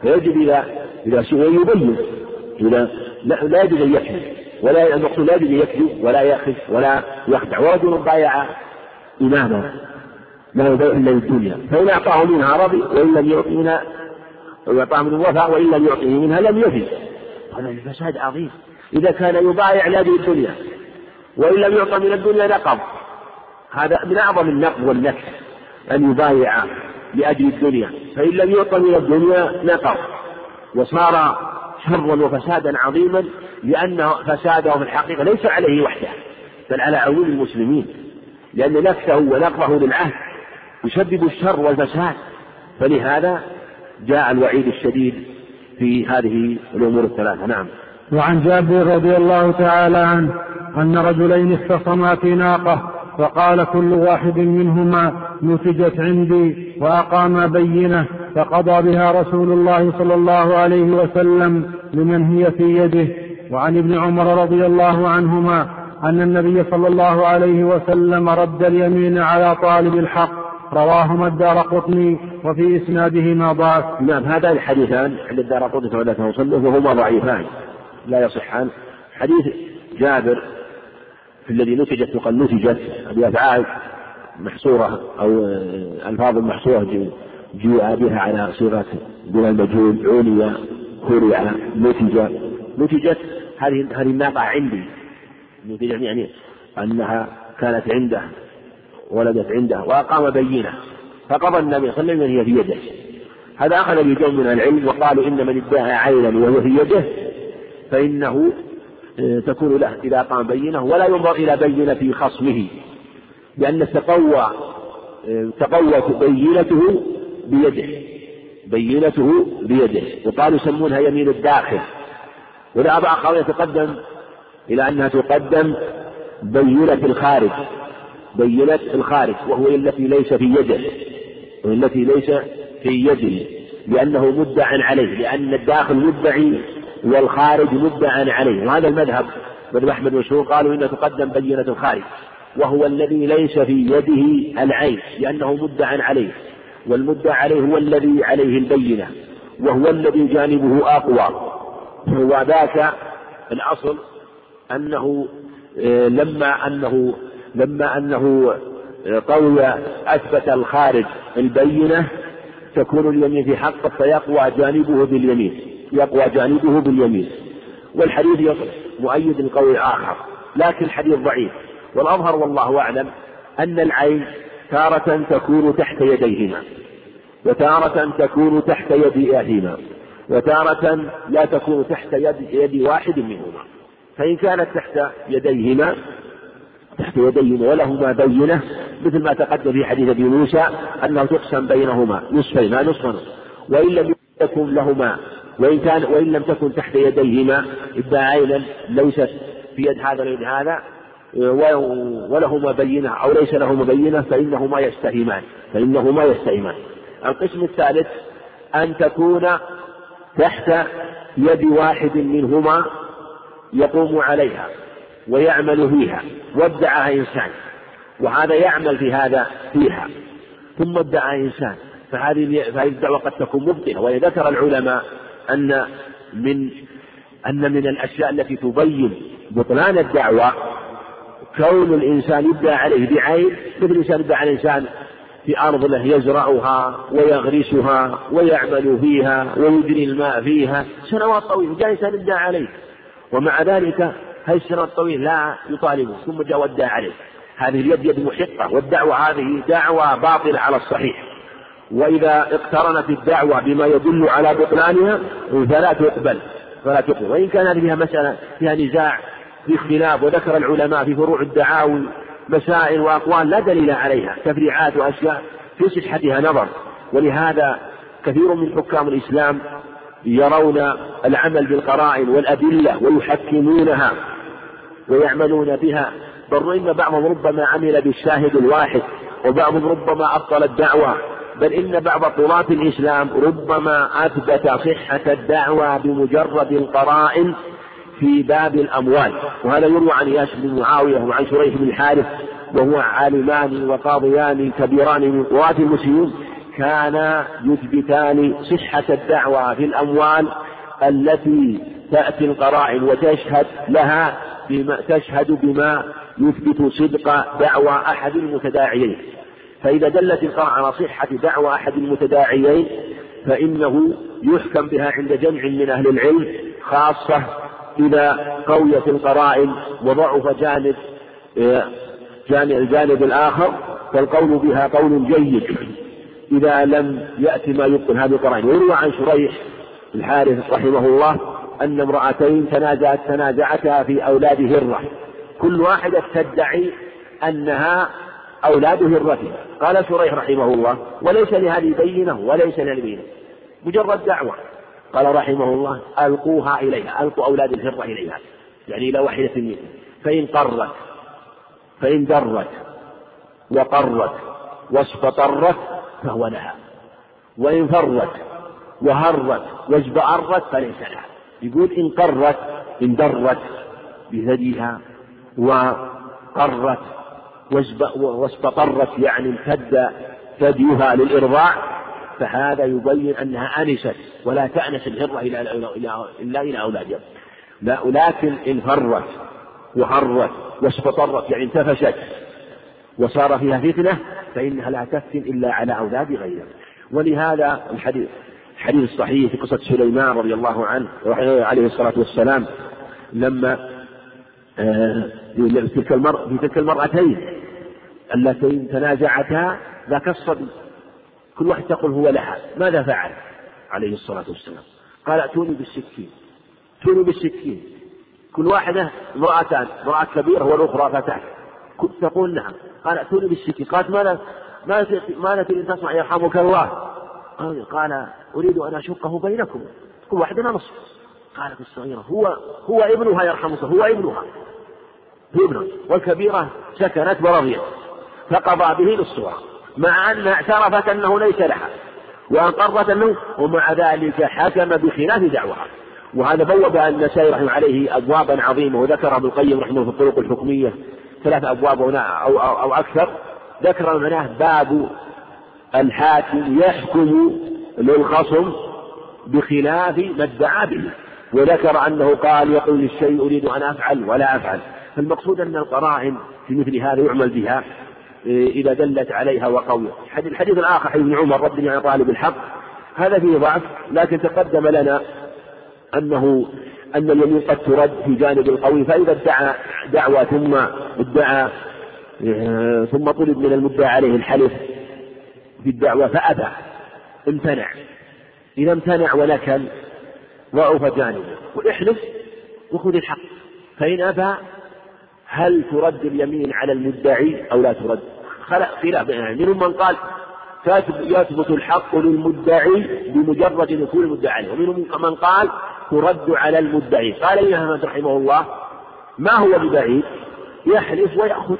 فيجب إذا إذا سئل يبين إذا لا, لا يجوز أن يكذب ولا المقصود لا يجوز أن يكذب ولا يخف ولا يخدع ورجل بايع إماما لا يبيع إلا للدنيا فإن أعطاه منها رضي وإن لم يعطي منها ويعطاه من الوفاء وإن لم يعطيه منها لم يفي هذا الفساد عظيم. إذا كان يبايع لهذه الدنيا وإن لم يعطى من الدنيا نقض. هذا من أعظم النقض والنكس أن يبايع لأجل الدنيا فإن لم يعطى من الدنيا نقض وصار شرا وفسادا عظيما لأن فساده في الحقيقة ليس عليه وحده بل على عموم المسلمين. لأن نفسه ونقضه للعهد يسبب الشر والفساد. فلهذا جاء الوعيد الشديد في هذه الأمور الثلاثة. نعم. وعن جابر رضي الله تعالى عنه أن رجلين اختصما في ناقة فقال كل واحد منهما نتجت عندي وأقام بينة فقضى بها رسول الله صلى الله عليه وسلم لمن هي في يده. وعن ابن عمر رضي الله عنهما أن النبي صلى الله عليه وسلم رد اليمين على طالب الحق. رواهما الدار قطني وفي إسنادهما ضعف. نعم هذان الحديثان عند الدار قطني وهما ضعيفان لا يصحان. حديث جابر الذي نتجت وقد نتجت هذه أفعال محصورة أو ألفاظ محصورة بها على صيغة بلا المجهول عليا كرع نتج. نتجت هذه هذه الناقة عندي. نتجت يعني أنها كانت عنده ولدت عنده وأقام بينة. فقضى النبي صلى الله عليه وسلم هي في يده. هذا أخذ بجو من العلم وقالوا إن من ادعى عينا وهو في يده فإنه تكون له إذا قام بينة ولا ينظر إلى بينة خصمه لأن تقوى تقوت بينته بيده بينته بيده وقالوا يسمونها يمين الداخل. بعض قال يتقدم إلى أنها تقدم بينة الخارج بينة الخارج وهو التي ليس في يده والتي ليس في يده لأنه مدع عليه لأن الداخل مدعي والخارج مدعى عليه. وهذا المذهب مذهب أحمد مشهور قالوا إن تقدم بينة الخارج. وهو الذي ليس في يده العين لأنه مدعى عليه. والمدعى عليه هو الذي عليه البينة وهو الذي جانبه أقوى وذاك الأصل أنه لما أنه لما أنه قوي أثبت الخارج البينة تكون اليمين في حقه فيقوى جانبه باليمين. يقوى جانبه باليمين. والحديث مؤيد لقول آخر لكن الحديث ضعيف. والأظهر والله أعلم أن العين تارة تكون تحت يديهما وتارة تكون تحت يديهما وتارة لا تكون تحت يد, يد واحد منهما. فإن كانت تحت يديهما تحت يديهما ولهما بينة مثل ما تقدم في حديث أبي موسى أنه تقسم بينهما نصفين نصفا وإن لم يكن لهما وإن كان وإن لم تكن تحت يديهما عينا ليست في يد هذا ويد هذا ولهما بينة أو ليس لهما بينة فإنهما يستهمان فإنهما يستهمان القسم الثالث أن تكون تحت يد واحد منهما يقوم عليها ويعمل فيها وادعها إنسان وهذا يعمل في هذا فيها ثم ادعى إنسان. فهذه فهذه الدعوة قد تكون مبطلة وذكر العلماء أن من أن من الأشياء التي تبين بطلان الدعوة كون الإنسان يدعى عليه بعين مثل الإنسان يدعى على الإنسان في أرض له يزرعها ويغرسها ويعمل فيها ويجري الماء فيها؟ سنوات طويلة جاء إنسان يدعى عليه. ومع ذلك هذه السنوات الطويلة لا يطالبه ثم جاء وادعى عليه. هذه اليد يد محقة والدعوة هذه دعوة باطلة على الصحيح. وإذا اقترنت الدعوة بما يدل على بطلانها فلا تقبل فلا تقبل. وإن كان فيها مسألة فيها نزاع في اختلاف وذكر العلماء في فروع الدعاوي مسائل وأقوال لا دليل عليها تفريعات وأشياء في صحتها نظر. ولهذا كثير من حكام الإسلام يرون العمل بالقرائن والأدلة ويحكمونها ويعملون بها. بل إن بعضهم ربما عمل بالشاهد الواحد وبعضهم ربما أبطل الدعوة. بل إن بعض طلاب الإسلام ربما أثبت صحة الدعوة بمجرد القرائن في باب الأموال. وهذا يروى عن إياس بن معاوية وعن شريح بن الحارث وهو عالمان وقاضيان كبيران من قواة المسلمين كانا يثبتان صحة الدعوة في الأموال التي تأتي القرائن وتشهد لها بما تشهد بما يثبت صدق دعوى أحد المتداعيين. فإذا دلت القراءة على صحة دعوى أحد المتداعيين فإنه يحكم بها عند جمع من أهل العلم خاصة إذا قويت القرائن وضعف جانب جانب الجانب الآخر فالقول بها قول جيد. إذا لم يأتي ما يبطل هذه القرائن. ويروى عن شريح الحارث رحمه الله أن امرأتين تنازعت في أولاد هرة. كل واحدة تدعي أنها أولاد هرتها قال شريح رحمه الله وليس لهذه بينة وليس لهذه مجرد دعوة. قال رحمه الله ألقوها إليها ألقوا أولاد الهرة إليها. يعني إلى واحدة منهم. فإن قرت فإن درت وقرت واستطرت فهو لها. وإن فرت وهرت واجبأرت فليس لها. يقول إن قرت إن درت بثديها وقرت واستطرت يعني امتد ثديها للإرضاع فهذا يبين أنها أنست ولا تأنس الهرة إلا إلى أولادها لا ولكن إن فرت وهرت واستطرت يعني انتفشت وصار فيها فتنة فإنها لا تفتن إلا على أولاد غيرها. ولهذا الحديث الحديث الصحيح في قصة سليمان رضي الله عنه عليه الصلاة والسلام لما آه، تلك المرأة في تلك المرأتين اللتين تنازعتا ذاك الصبي. كل واحد تقول هو لها. ماذا فعل؟ عليه الصلاة والسلام. قال ائتوني بالسكين. ائتوني بالسكين. كل واحدة امرأتان امرأة كبيرة والأخرى فتاة. تقول نعم. قال ائتوني بالسكين. قالت ماذا ماذا تريد أن تصنع يرحمك الله. قال أريد أن أشقه بينكم. كل واحدة نصف. قالت الصغيرة هو هو ابنها يرحمك هو ابنها. ابنها والكبيرة سكتت ورضيت فقضى به للصغرى مع أن اعترفت أنه ليس لها وأقرت أنه ومع ذلك حكم بخلاف دعوها وهذا بوب النسائي رحمه عليه أبوابا عظيمة وذكر ابن القيم رحمه في الطرق الحكمية ثلاث أبواب أو, أو, أو أكثر. ذكر معناه باب الحاكم يحكم للخصم بخلاف ما ادعى به. وذكر أنه قال يقول الشيء أريد أن أفعل ولا أفعل. فالمقصود أن القرائن في مثل هذا يعمل بها إذا دلت عليها وقوية. الحديث الآخر حديث ابن عمر ردني عن طالب الحق. هذا فيه ضعف لكن تقدم لنا أنه أن اليمين قد ترد في جانب القوي فإذا ادعى دعوة ثم ادعى آه، ثم طلب من المدعى عليه الحلف في الدعوة فأبى امتنع. إذا امتنع ونكل ضعف جانبه. وإحلف وخذ الحق. فإن أبى هل ترد اليمين على المدعي أو لا ترد؟ خلاف يعني منهم من قال يثبت الحق للمدعي بمجرد دخول المدعي عليه. ومنهم من قال ترد على المدعي. قال الإمام أحمد رحمه الله ما هو ببعيد؟ يحلف ويأخذ.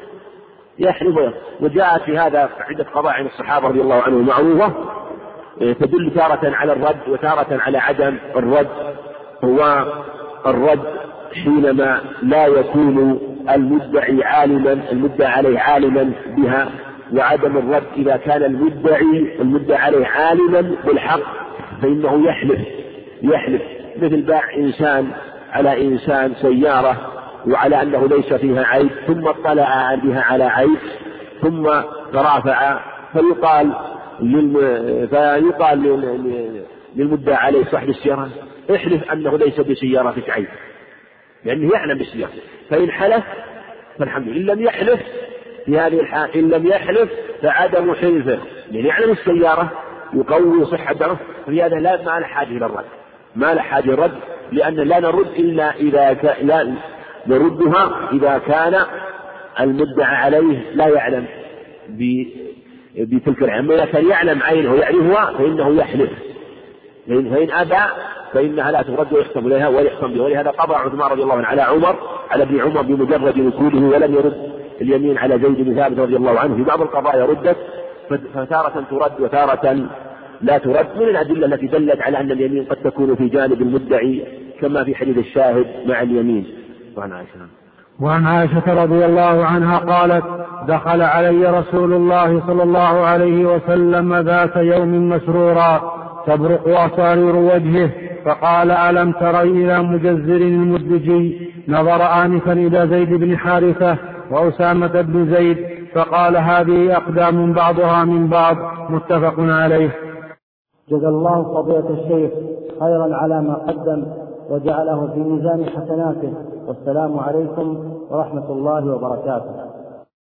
يحلف ويأخذ. وجاءت في هذا عدة قضايا عن الصحابة رضي الله عنهم معروفة إيه، تدل تارة على الرد وتارة على عدم الرد. هو الرد حينما لا يكون المدعي عالما المدعى عليه عالما بها وعدم الرد إذا كان المدعي المدعى عليه عالما بالحق فإنه يحلف يحلف مثل باع إنسان على إنسان سيارة وعلى أنه ليس فيها عيب ثم اطلع بها على عيب ثم ترافع فيقال للم... فيقال للمدعى عليه صاحب السيارة احلف أنه ليس بسيارتك عيب. لأنه يعلم بالسيارة فإن حلف فالحمد لله إن لم يحلف في هذه الحال إن لم يحلف فعدم حلفه لأن يعلم السيارة يقوي صحة درس في هذا لا ما له حاجة إلى الرد. ما له حاجة الرد لأن لا نرد إلا إذا كان لا نردها إذا كان المدعى عليه لا يعلم بتلك العلم إذا كان يعلم عينه ويعرفها فإنه يحلف. فإن أبى فإنها لا ترد ويحكم إليها ويحكم بها. ولهذا قضى عثمان رضي الله عنه على عمر على ابن عمر بمجرد وصوله ولم يرد اليمين على زيد بن ثابت رضي الله عنه. في بعض القضايا ردت فتارة ترد وتارة لا ترد. من الأدلة التي دلت على أن اليمين قد تكون في جانب المدعي كما في حديث الشاهد مع اليمين. وعن عائشة. وعن عائشة رضي الله عنها قالت دخل علي رسول الله صلى الله عليه وسلم ذات يوم مسرورا. تبرق أصارير وجهه. فقال ألم تر إلى مجزر المدجي؟ نظر آنفا إلى زيد بن حارثة وأسامة بن زيد فقال هذه أقدام بعضها من بعض. متفق عليه. جزا الله فضيلة الشيخ خيرا على ما قدم وجعله في ميزان حسناته. والسلام عليكم ورحمة الله وبركاته.